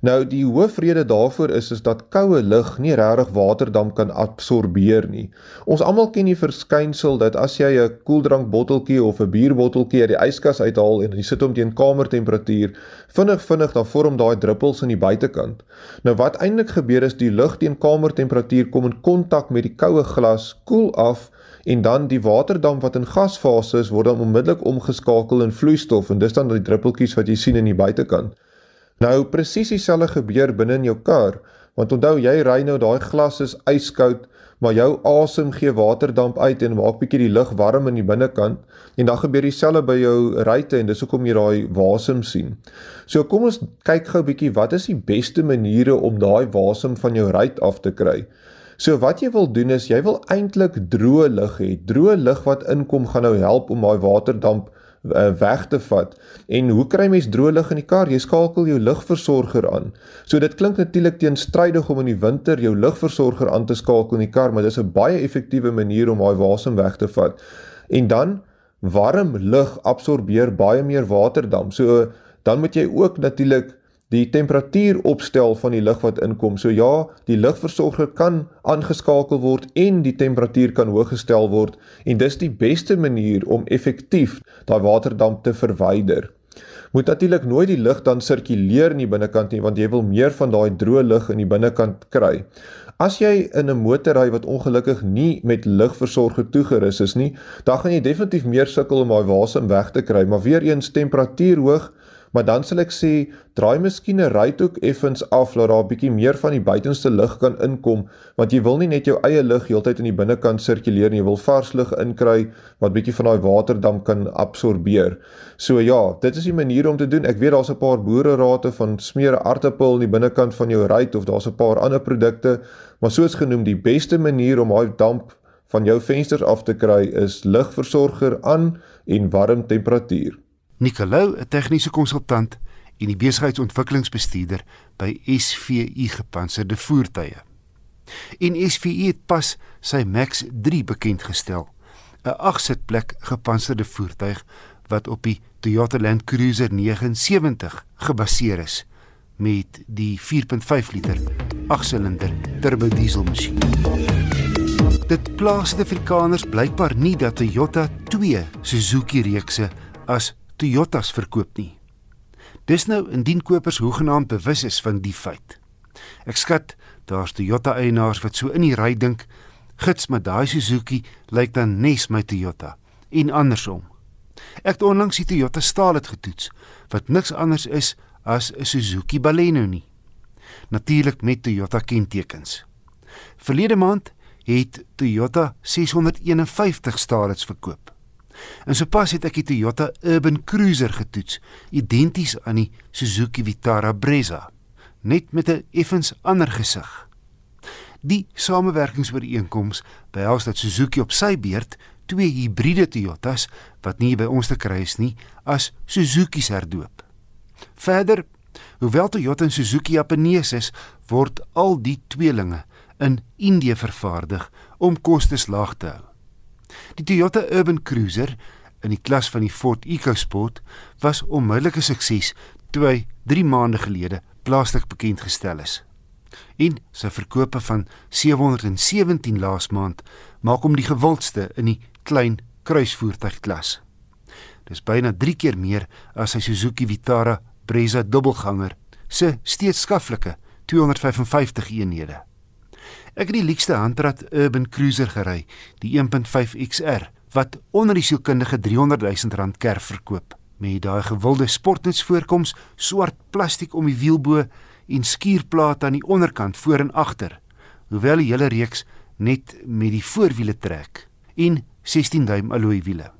Nou die hoofrede daarvoor is is dat koue lug nie regtig waterdamp kan absorbeer nie. Ons almal ken die verskynsel dat as jy 'n koeldrankbotteltjie of 'n bierbotteltjie uit die yskas uithaal en jy sit hom teen kamertemperatuur, vinnig vinnig dan vorm daai druppels in die buitekant. Nou wat eintlik gebeur is die lug teen kamertemperatuur kom in kontak met die koue glas, koel af en dan die waterdamp wat in gasfase is word dan onmiddellik omgeskakel in vloeistof en dis dan die druppeltjies wat jy sien in die buitekant. Nou presies dieselfde gebeur binne in jou kar, want onthou jy ry nou daai glas is yskoud, maar jou asem gee waterdamp uit en maak bietjie die lug warm in die binnekant en dan gebeur dieselfde by jou ruitte en dis hoekom jy daai wasem sien. So kom ons kyk gou bietjie wat is die beste maniere om daai wasem van jou ruit af te kry. So wat jy wil doen is jy wil eintlik droë lug hê. Droë lug wat inkom gaan nou help om daai waterdamp uh, weg te vat. En hoe kry mens droë lug in die kar? Jy skakel jou lugversorger aan. So dit klink natuurlik teenstrydig om in die winter jou lugversorger aan te skakel in die kar, maar dis 'n baie effektiewe manier om daai wasem weg te vat. En dan warm lug absorbeer baie meer waterdamp. So dan moet jy ook natuurlik die temperatuur opstel van die lug wat inkom. So ja, die lugversorger kan aangeskakel word en die temperatuur kan hoog gestel word en dis die beste manier om effektief daai waterdamp te verwyder. Moet natuurlik nooit die lug dan sirkuleer in die binnekant nie want jy wil meer van daai droë lug in die binnekant kry. As jy in 'n motor ry wat ongelukkig nie met lugversorger toegerus is nie, dan gaan jy definitief meer sukkel om daai wasem weg te kry, maar weer eens temperatuur hoog, maar dan sal ek sê draai miskien 'n ruithoek effens af dat daar 'n bietjie meer van die buitenste lug kan inkom want jy wil nie net jou eie lug heeltyd in die binnekant sirkuleer nie jy wil vars lug inkry wat bietjie van daai waterdamp kan absorbeer. So ja, dit is die manier om te doen. Ek weet daar's 'n paar boererate van smeer aartappel in die binnekant van jou ruit of daar's 'n paar ander produkte, maar soos genoem die beste manier om daai damp van jou vensters af te kry is lugversorger aan en warm temperatuur. Nicolou, 'n tegniese konsultant en die besigheidsontwikkelingsbestuurder by SVU Gepantserde Voertuie. En SVU het pas sy Max 3 bekend gestel, 'n 8-sitplek gepantserde voertuig wat op die Toyota Land Cruiser 79 gebaseer is met die 4.5 liter 8-silinder turbo diesel masjien. Dit plaas die Afrikaners blykbaar nie dat Toyota 2 Suzuki reekse as Toyotas verkoop nie. Dis nou indien kopers hoegenaamd bewus is van die feit. Ek skat daar's Toyota eienaars wat so in die ry dink, gits maar daai Suzuki lyk dan nes my Toyota en andersom. Ek het onlangs die Toyota staal het getoets wat niks anders is as 'n Suzuki Baleno nie. Natuurlik met Toyota kentekens. Verlede maand het Toyota 651 staalets verkoop. En sopas het ek die Toyota Urban Cruiser getoets, identies aan die Suzuki Vitara Brezza, net met 'n effens ander gesig. Die samewerkingsooreenkoms behels dat Suzuki op sy beurt twee hibriede Toyotas wat nie by ons te kry is nie, as Suzuki's herdoop. Verder, hoewel Toyota en Suzuki Japanees is, word al die tweelinge in Indië vervaardig om kostes laag te hou. Die Toyota Urban Cruiser in die klas van die Ford EcoSport was onmiddellik 'n sukses toe hy 3 maande gelede plaaslik bekend gestel is. En sy verkope van 717 laas maand maak hom die gewildste in die klein kruisvoertuigklas. Dis byna 3 keer meer as sy Suzuki Vitara Brezza dubbelganger se steeds skaflike 255 eenhede. Ek het die lykste handrat Urban Cruiser gery, die 1.5 XR wat onder die sielkundige 300 000 rand kerf verkoop met daai gewilde sportnuts voorkoms, swart plastiek om die wielbo en skuurplate aan die onderkant voor en agter. Hoewel die hele reeks net met die voorwiele trek en 16 duim alloy wiele.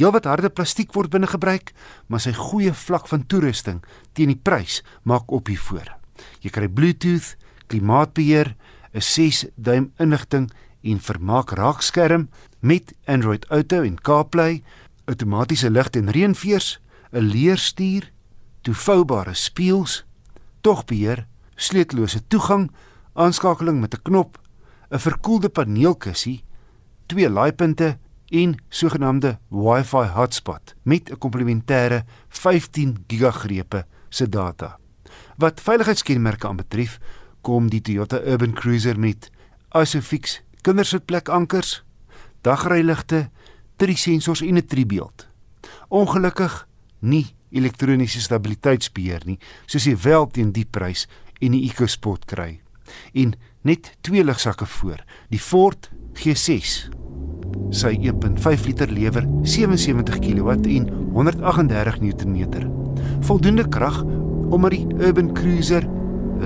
Ja wat harde plastiek word binne gebruik, maar sy goeie vlak van toerusting teen die prys maak op hier voor. Jy kry Bluetooth, klimaatbeheer, 'n 6 duim inligting en vermaak raakskerm met Android Auto en CarPlay, outomatiese lig en reënveers, 'n leerstuur, toevoubare spieëls, togbeheer, sleutellose toegang, aanskakeling met 'n knop, 'n verkoelde paneelkussie, twee laaipunte en sogenaamde Wi-Fi hotspot met 'n komplementêre 15 gigagrepe se data. Wat veiligheidskenmerke aanbetref, kom die Toyota Urban Cruiser met Isofix kindersitplek ankers, dagryligte, drie sensors en 'n driebeeld. Ongelukkig nie elektroniese stabiliteitsbeheer nie, soos jy wel teen die prys en die EcoSport kry. En net twee ligsakke voor, die Ford G6. Sy 1.5 liter lewer 77 kW en 138 Nm. Voldoende krag omdat die Urban Cruiser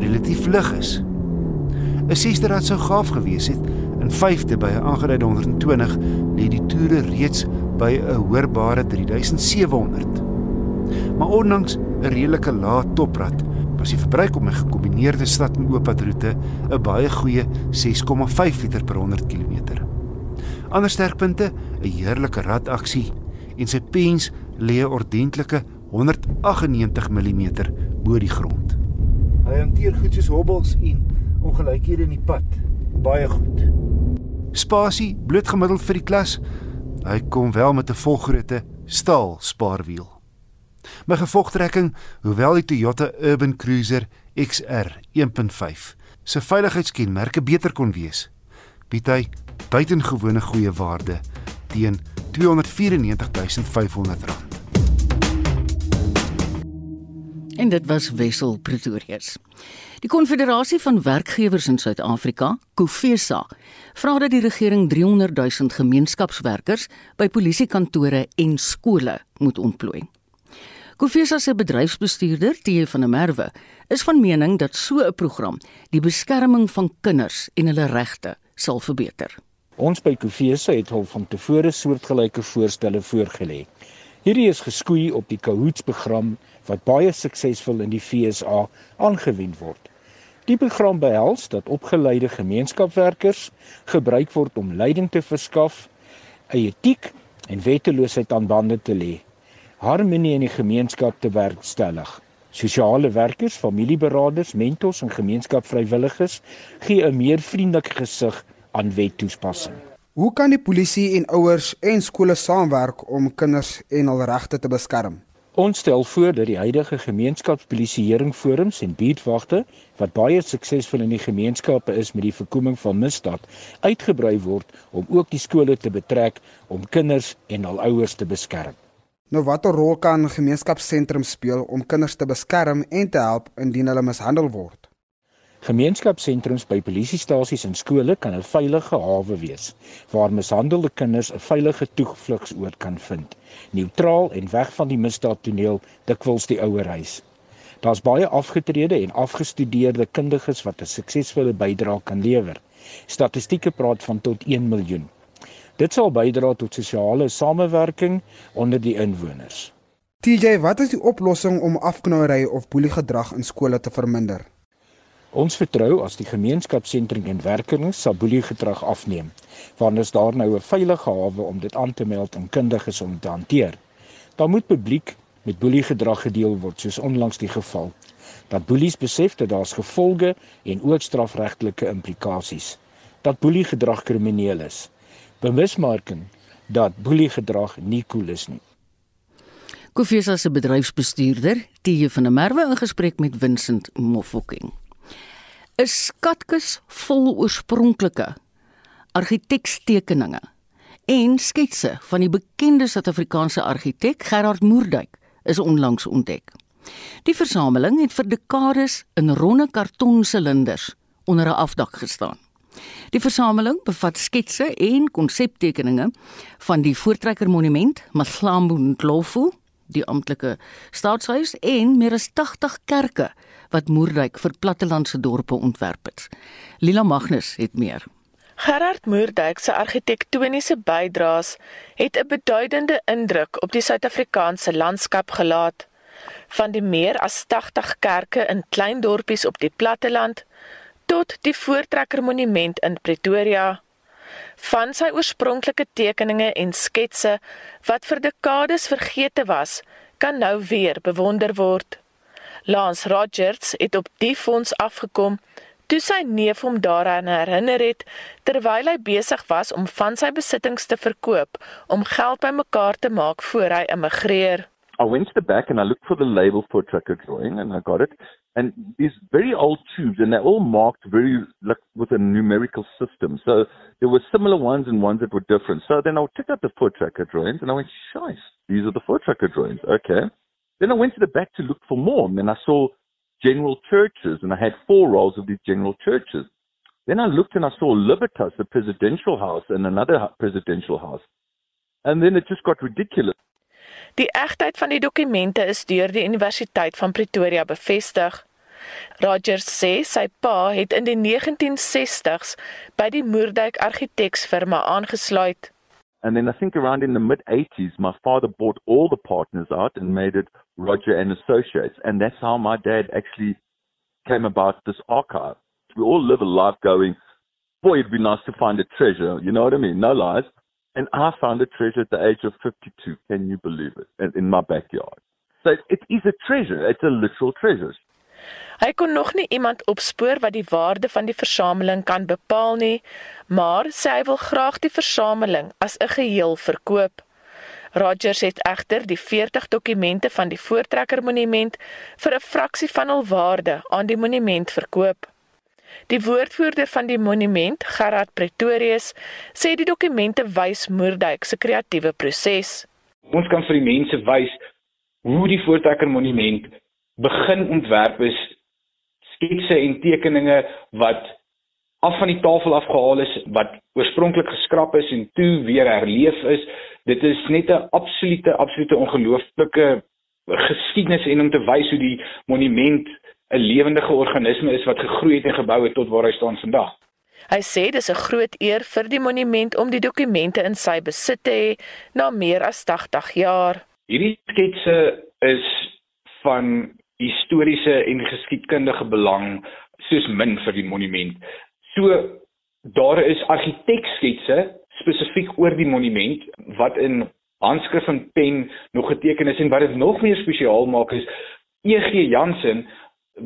relatief lig is. 'n Sesde rad sou gaaf gewees het. In vyfde by 'n aangeryde 120 lê die toere reeds by 'n hoorbare 3700. Maar ondanks 'n redelike lae toprad, was die verbruik op my gekombineerde stad en ooppadroete 'n baie goeie 6,5 liter per 100 km. Ander sterkpunte, 'n heerlike radaksie en sy pens lê 'n ordentlike 198 mm bo die grond. Hy hanteer goed soos hobbels en ongelykhede in die pad. Baie goed. Spasie bloot gemiddeld vir die klas. Hy kom wel met 'n volgrootte staal spaarwiel. My gevolgtrekking, hoewel die Toyota Urban Cruiser XR 1.5 se veiligheidskenmerke beter kon wees, bied hy buitengewone goeie waarde teen R294.500. En dit was Wessel Pretorius. Die Konfederasie van Werkgewers in Suid-Afrika, COFESA, vra dat die regering 300 000 gemeenskapswerkers by polisiekantore en skole moet ontplooi. COFESA se bedryfsbestuurder, T. van der Merwe, is van mening dat so 'n program die beskerming van kinders en hulle regte sal verbeter. Ons by COFESA het al van tevore soortgelyke voorstelle voorgelê. Hierdie is geskoei op die Cahoots-program wat baie suksesvol in die FSA aangewend word. Die program behels dat opgeleide gemeenskapswerkers gebruik word om leiding te verskaf, etiek en wetteloosheid aan bande te lê, harmonie in die gemeenskap te werkstellig. Sosiale werkers, familieberaders, mentors en gemeenskapsvrywilligers gee 'n meer vriendelike gesig aan wettoespassing. Hoe kan die polisie en ouers en skole saamwerk om kinders en hul regte te beskerm? Ons stel voor dat die huidige gemeenskapspolisieeringsforums en buurtwagte wat baie suksesvol in die gemeenskappe is met die voorkoming van misdaad uitgebrei word om ook die skole te betrek om kinders en hul ouers te beskerm. Nou watter rol kan gemeenskapssentrums speel om kinders te beskerm en te help indien hulle mishandel word? Gemeenskapssentrums by polisiestasies en skole kan 'n veilige hawe wees waar mishandelde kinders 'n veilige toevlugsoord kan vind, neutraal en weg van die misdaadtoneel, dikwels die ouer huis. Daar's baie afgetrede en afgestudeerde kundiges wat 'n suksesvolle bydrae kan lewer. Statistieke praat van tot 1 miljoen. Dit sal bydra tot sosiale samewerking onder die inwoners. TJ, wat is die oplossing om afknouery of boeliegedrag in skole te verminder? Ons vertrou as die gemeenskapsentrum en werkings sal boelie gedrag afneem, want is daar nou 'n veilige hawe om dit aan te meld en kundiges om te hanteer. Daar moet publiek met boelie gedrag gedeel word, soos onlangs die geval. Dat boelies besef dat daar's gevolge en ook strafregtelike implikasies. Dat boelie gedrag krimineel is. Bewusmaking dat boelie gedrag nie cool is nie. Kofiesa se bedryfsbestuurder, Tije van der Merwe in gesprek met Vincent Mofokeng. 'n skatkis vol oorspronklike argitekstekeninge en sketse van die bekende Suid-Afrikaanse argitek Gerard Moerdijk is onlangs ontdek. Die versameling het vir dekades in ronde kartonsilinders onder 'n afdak gestaan. Die versameling bevat sketse en konseptekeninge van die Voortrekker Monument, Mahlambo Ndlovu, die amptelike staatshuis en meer as 80 kerke wat Moerdijk vir plattelandse dorpe ontwerp het. Lila Magnus het meer. Gerard Moerdijk se argitektoniese bydraes het 'n beduidende indruk op die Suid-Afrikaanse landskap gelaat. Van die meer as 80 kerke in klein dorpies op die platteland tot die Voortrekker Monument in Pretoria. Van sy oorspronklike tekeninge en sketse wat vir dekades vergete was, kan nou weer bewonder word. Lance Rogers het op die fonds afgekom toe sy neef hom daaraan herinner het terwyl hy besig was om van sy besittings te verkoop om geld bymekaar te maak voor hy immigreer. I went to the back and I looked for the label for tracker drawing and I got it. And these very old tubes and they're all marked very like with a numerical system. So there were similar ones and ones that were different. So then I took out the foot tracker drawings and I went, "Shice, these are the foot tracker drawings." Okay. Then I went to the back to look for more, and then I saw general churches, and I had four rows of these general churches. Then I looked and I saw Libertas, the presidential house, and another presidential house. And then it just got ridiculous. Die egtheid van die dokumente is deur die Universiteit van Pretoria bevestig. Rogers sê sy pa het in die 1960s by die Moerdijk argiteksfirma aangesluit. And then I think around in the mid 80s, my father bought all the partners out and made it Roger and Associates. And that's how my dad actually came about this archive. We all live a life going, boy, it'd be nice to find a treasure. You know what I mean? No lies. And I found a treasure at the age of 52. Can you believe it? In my backyard. So it is a treasure. It's a literal treasure. Hy kon nog nie iemand opspoor wat die waarde van die versameling kan bepaal nie, maar sê hy wil graag die versameling as 'n geheel verkoop. Rogers het egter die 40 dokumente van die Voortrekker Monument vir 'n fraksie van hul waarde aan die monument verkoop. Die woordvoerder van die monument, Gerard Pretorius, sê die dokumente wys Moerdijk se kreatiewe proses. Ons kan vir die mense wys hoe die Voortrekker Monument begin ontwerp is, sketse en tekeninge wat af van die tafel afgehaal is wat oorspronklik geskraap is en toe weer herleef is. Dit is net 'n absolute absolute ongelooflike geskiedenis en om te wys hoe die monument 'n lewendige organisme is wat gegroei het en gebou het tot waar hy staan vandag. Hy sê dis 'n groot eer vir die monument om die dokumente in sy besit te hê na meer as 80 jaar. Hierdie sketse is van historiese en geskiedkundige belang soos min vir die monument. So daar is argiteksketse spesifiek oor die monument wat in handskrif en pen nog geteken is en wat dit nog meer spesiaal maak is EG Jansen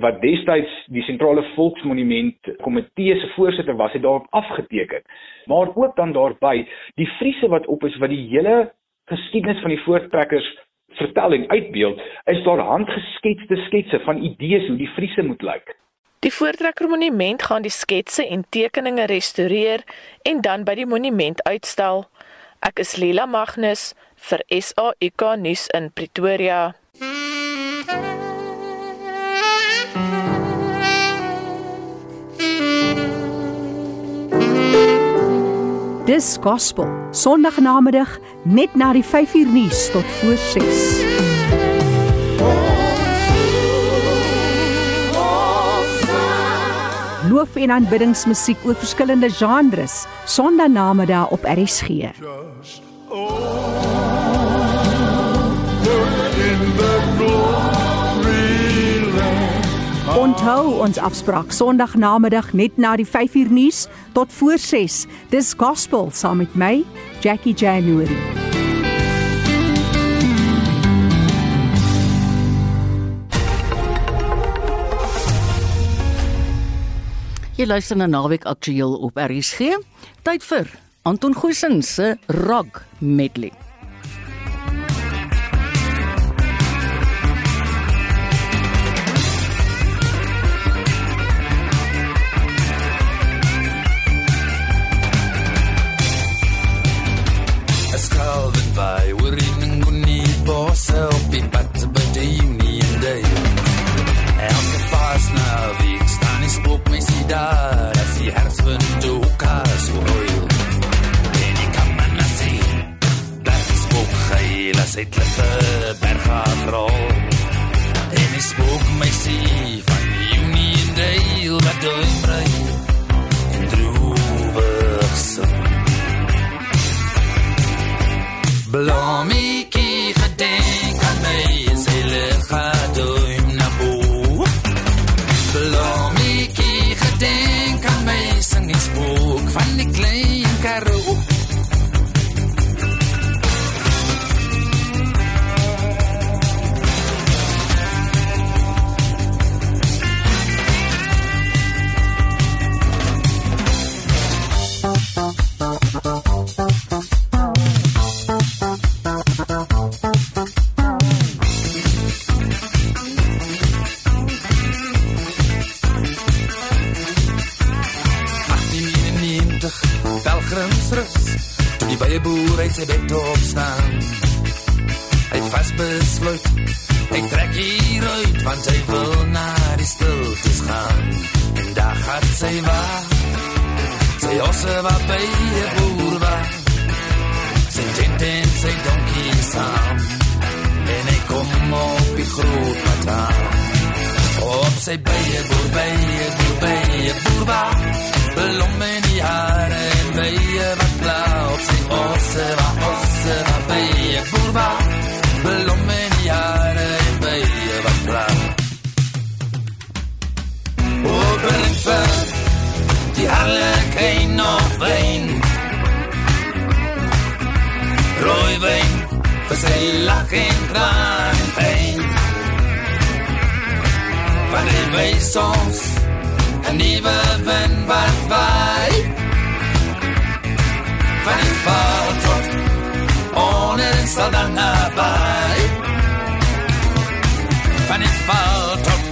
wat destyds die sentrale volksmonument komitee se voorsitter was het daarop afgeteken maar ook dan daarby die friese wat op is wat die hele geskiedenis van die voortrekkers vertel en uitbeeld is daar handgesketste sketse van idees hoe die friese moet lyk Die Voortrekker Monument gaan die sketse en tekeninge restoreer en dan by die monument uitstel. Ek is Lila Magnus vir SAK nuus in Pretoria. Dis gospel. Sondagnamiddag net na die 5uur nuus tot voor 6. loof en aanbiddingsmusiek oor verskillende genres Sondag namiddag op RSG. Onthou ons afspraak Sondag namiddag net na die 5uur nuus tot voor 6. Dis gospel saam met my Jackie January. Jy luister na Naweek Aktueel op RSG. Tyd vir Anton Goosen se Rock Medley. My daar as die herfswind ook as hoor. En ek kan net sien. Dat spook geil as dit klippe berg afrol. Sy bed opstaan. Hy vas besluit. Hy trek hier uit want hy wil na die stilte gaan. En daar gaan sy waar. Sy osse wat by die boer was. Sy tent en sy donkie saam. En hy kom op die groot pataan. Op sy bye boer, bye boer, bye boer waar. Blomme in die hare en bye wat blauw op sy osse wat osse wat bye boerba Blomme in die hare en bye wat blauw Open en ver die harlekijn nog wijn Rooi wijn vir sy lach en traan en pijn Van die wees ons 'n nuwe wind wat waai van die val tot onder in sal dan naby. Van die val tot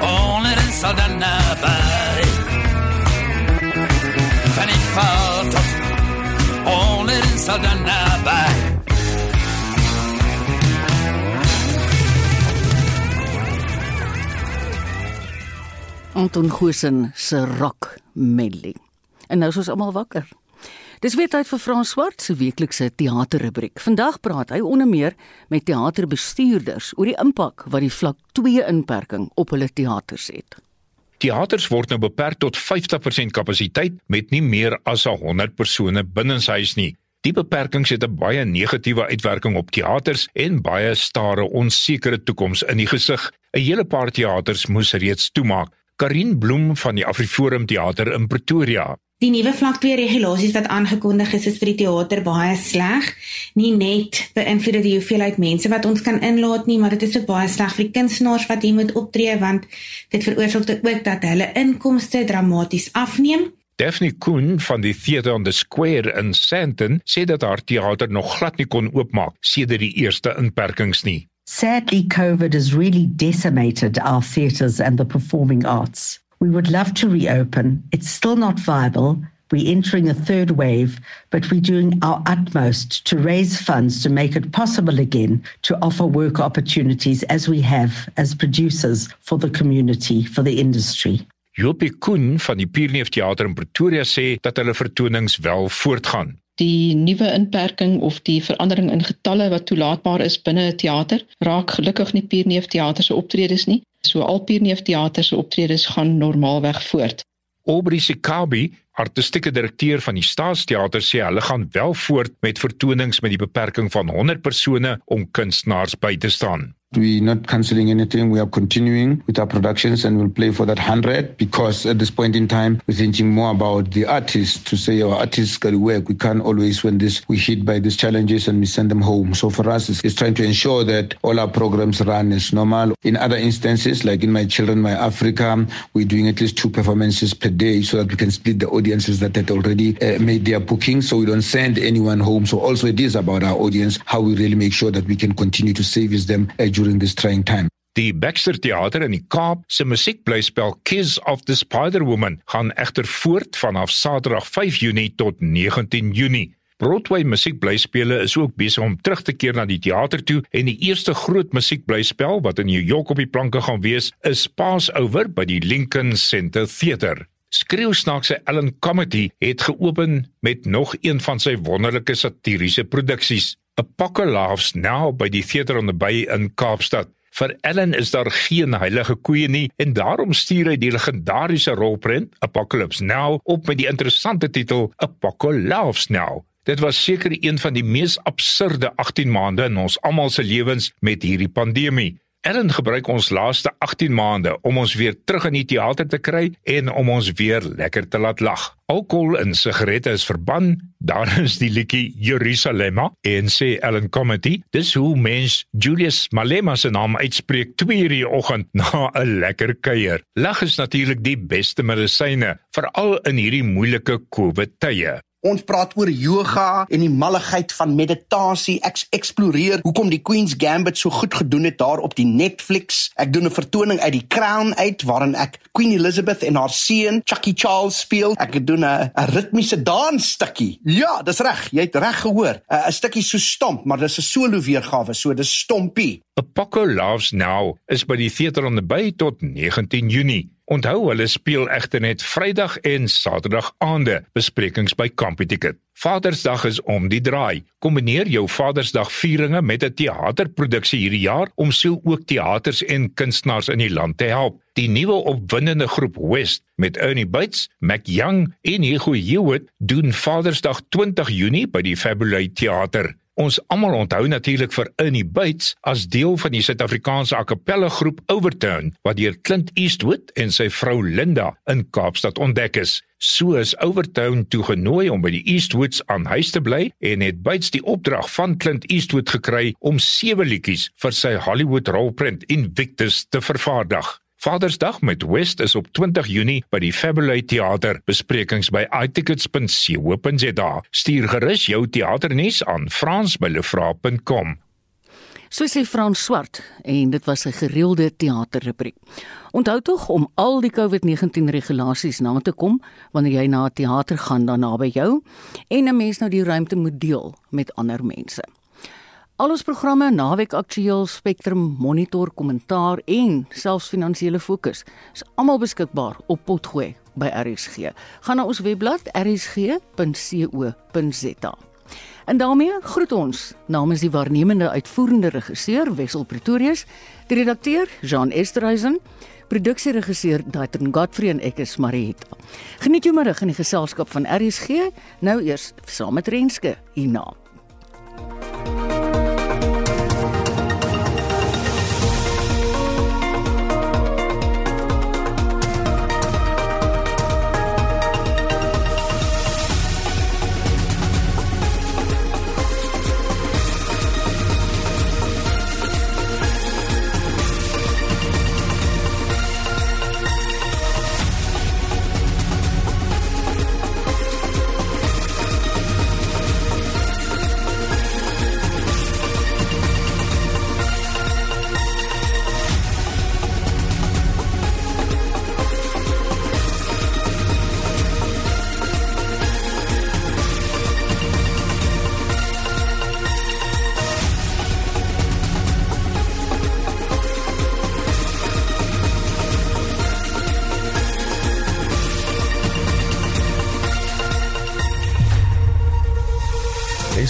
onder in sal dan naby. Van die val tot onder in sal dan naby. Anton Goosen se rock medley. En nou is ons almal wakker. Dis weer tyd vir Frans Swart se weeklikse teaterrubriek. Vandag praat hy onder meer met teaterbestuurders oor die impak wat die vlak 2 inperking op hulle teaters het. Teaters word nou beperk tot 50% kapasiteit met nie meer as 100 persone binnenshuis nie. Die beperkings het 'n baie negatiewe uitwerking op teaters en baie stare onsekere toekoms in die gesig. 'n Hele paar teaters moes reeds toemaak. Karin Bloem van die Afriforum Theater in Pretoria Die nuwe vlak 2 regulasies wat aangekondig is, is vir die teater baie sleg. Nie net beïnvloed dit die hoeveelheid mense wat ons kan inlaat nie, maar dit is ook baie sleg vir die kunstenaars wat hier moet optree want dit veroorsaak ook dat hulle inkomste dramaties afneem. Daphne Koen van die Theatre on the Square in Sandton sê dat haar teater nog glad nie kon oopmaak sedert die eerste inperkings nie. Sadly, COVID has really decimated our theatres and the performing arts. We would love to reopen. It's still not viable. We're entering a third wave, but we're doing our utmost to raise funds to make it possible again to offer work opportunities as we have as producers for the community, for the industry. Jopie Koen van die Pierneef Theater in Pretoria sê dat hulle vertonings wel voortgaan. Die nuwe inperking of die verandering in getalle wat toelaatbaar is binne 'n teater raak gelukkig nie Pierneef Theater se optredes nie. So al Pierneef Theater se optredes gaan normaalweg voort. Aubrey Sikabi, artistieke direkteur van die Staatsteater sê hulle gaan wel voort met vertonings met die beperking van 100 persone om kunstenaars by te staan. We're not cancelling anything. We are continuing with our productions and we'll play for that 100 because at this point in time, we're thinking more about the artists to say our artists got to work. We can't always, when this, we hit by these challenges and we send them home. So for us, it's, it's trying to ensure that all our programs run as normal. In other instances, like in My Children, My Africa, we're doing at least two performances per day so that we can split the audiences that had already uh, made their booking so we don't send anyone home. So also it is about our audience, how we really make sure that we can continue to service them uh, during this trying time. Die Baxter Theater in die Kaap se musiekblyspel Kiss of the Spider Woman gaan egter voort vanaf Saterdag 5 Junie tot 19 Junie. Broadway musiekblyspele is ook besig om terug te keer na die teater toe en die eerste groot musiekblyspel wat in New York op die planke gaan wees, is Passover by die Lincoln Center Theater. Skreeusnaakse Ellen Comedy het geopen met nog een van sy wonderlike satiriese produksies. Apocalypse Now by die Theater on the Bay in Kaapstad. Vir Ellen is daar geen heilige koeie nie en daarom stuur hy die legendariese rolprent Apocalypse Now op met die interessante titel Apocalypse Now. Dit was seker een van die mees absurde 18 maande in ons almal se lewens met hierdie pandemie. Ellen gebruik ons laaste 18 maande om ons weer terug in die teater te kry en om ons weer lekker te laat lag. Alkohol en sigarette is verban. Daar is die liedjie Jerusalem en sê Ellen Comedy, dis hoe mens Julius Malema se naam uitspreek 2 uur die oggend na 'n lekker kuier. Lag is natuurlik die beste medisyne, veral in hierdie moeilike COVID tye. Ons praat oor yoga en die malligheid van meditasie. Ek eksploreer hoekom die Queen's Gambit so goed gedoen het daar op die Netflix. Ek doen 'n vertoning uit die Crown uit waarin ek Queen Elizabeth en haar seun Chucky Charles speel. Ek doen 'n ritmiese dansstukkie. Ja, dis reg. Jy het reg gehoor. 'n Stukkie so stomp, maar dis 'n solo weergawe, so dis stompie. Apoco Loves Now is by die Theater on the Bay tot 19 Junie. Onthou hulle speel egter net Vrydag en Saterdag aande besprekings by Campy Ticket. Vadersdag is om die draai. Kombineer jou Vadersdag vieringe met 'n teaterproduksie hierdie jaar om so ook teaters en kunstenaars in die land te help. Die nuwe opwindende groep West met Ernie Bates, Mac Young en Hugo Hewitt doen Vadersdag 20 Junie by die Fabulous Theater. Ons almal onthou natuurlik vir Ernie Bates as deel van die Suid-Afrikaanse a cappella groep Overturn wat deur Clint Eastwood en sy vrou Linda in Kaapstad ontdek is. So is Overturn toegenooi om by die Eastwoods aan huis te bly en het Bates die opdrag van Clint Eastwood gekry om sewe liedjies vir sy Hollywood rolprent Invictus te vervaardig. Vadersdag met West is op 20 Junie by die Fabulous Theater. Besprekings by itickets.co.za. Stuur gerus jou teaternuus aan frans@lefra.com. So sê Frans Swart en dit was 'n gereelde teaterrubriek. Onthou tog om al die COVID-19 regulasies na te kom wanneer jy na 'n teater gaan dan naby jou en 'n mens nou die ruimte moet deel met ander mense. Al ons programme Naweek Aktueel, Spectrum, Monitor, Kommentaar en selfs Finansiële Fokus is almal beskikbaar op Potgooi by RSG. Gaan na ons webblad rsg.co.za. En daarmee groet ons namens die waarnemende uitvoerende regisseur Wessel Pretorius, die redakteur Jean Esterhuizen, produksieregisseur Daitron Godfrey en ek is Marieta. Geniet jou middag in die geselskap van RSG, nou eers saam met Renske hierna.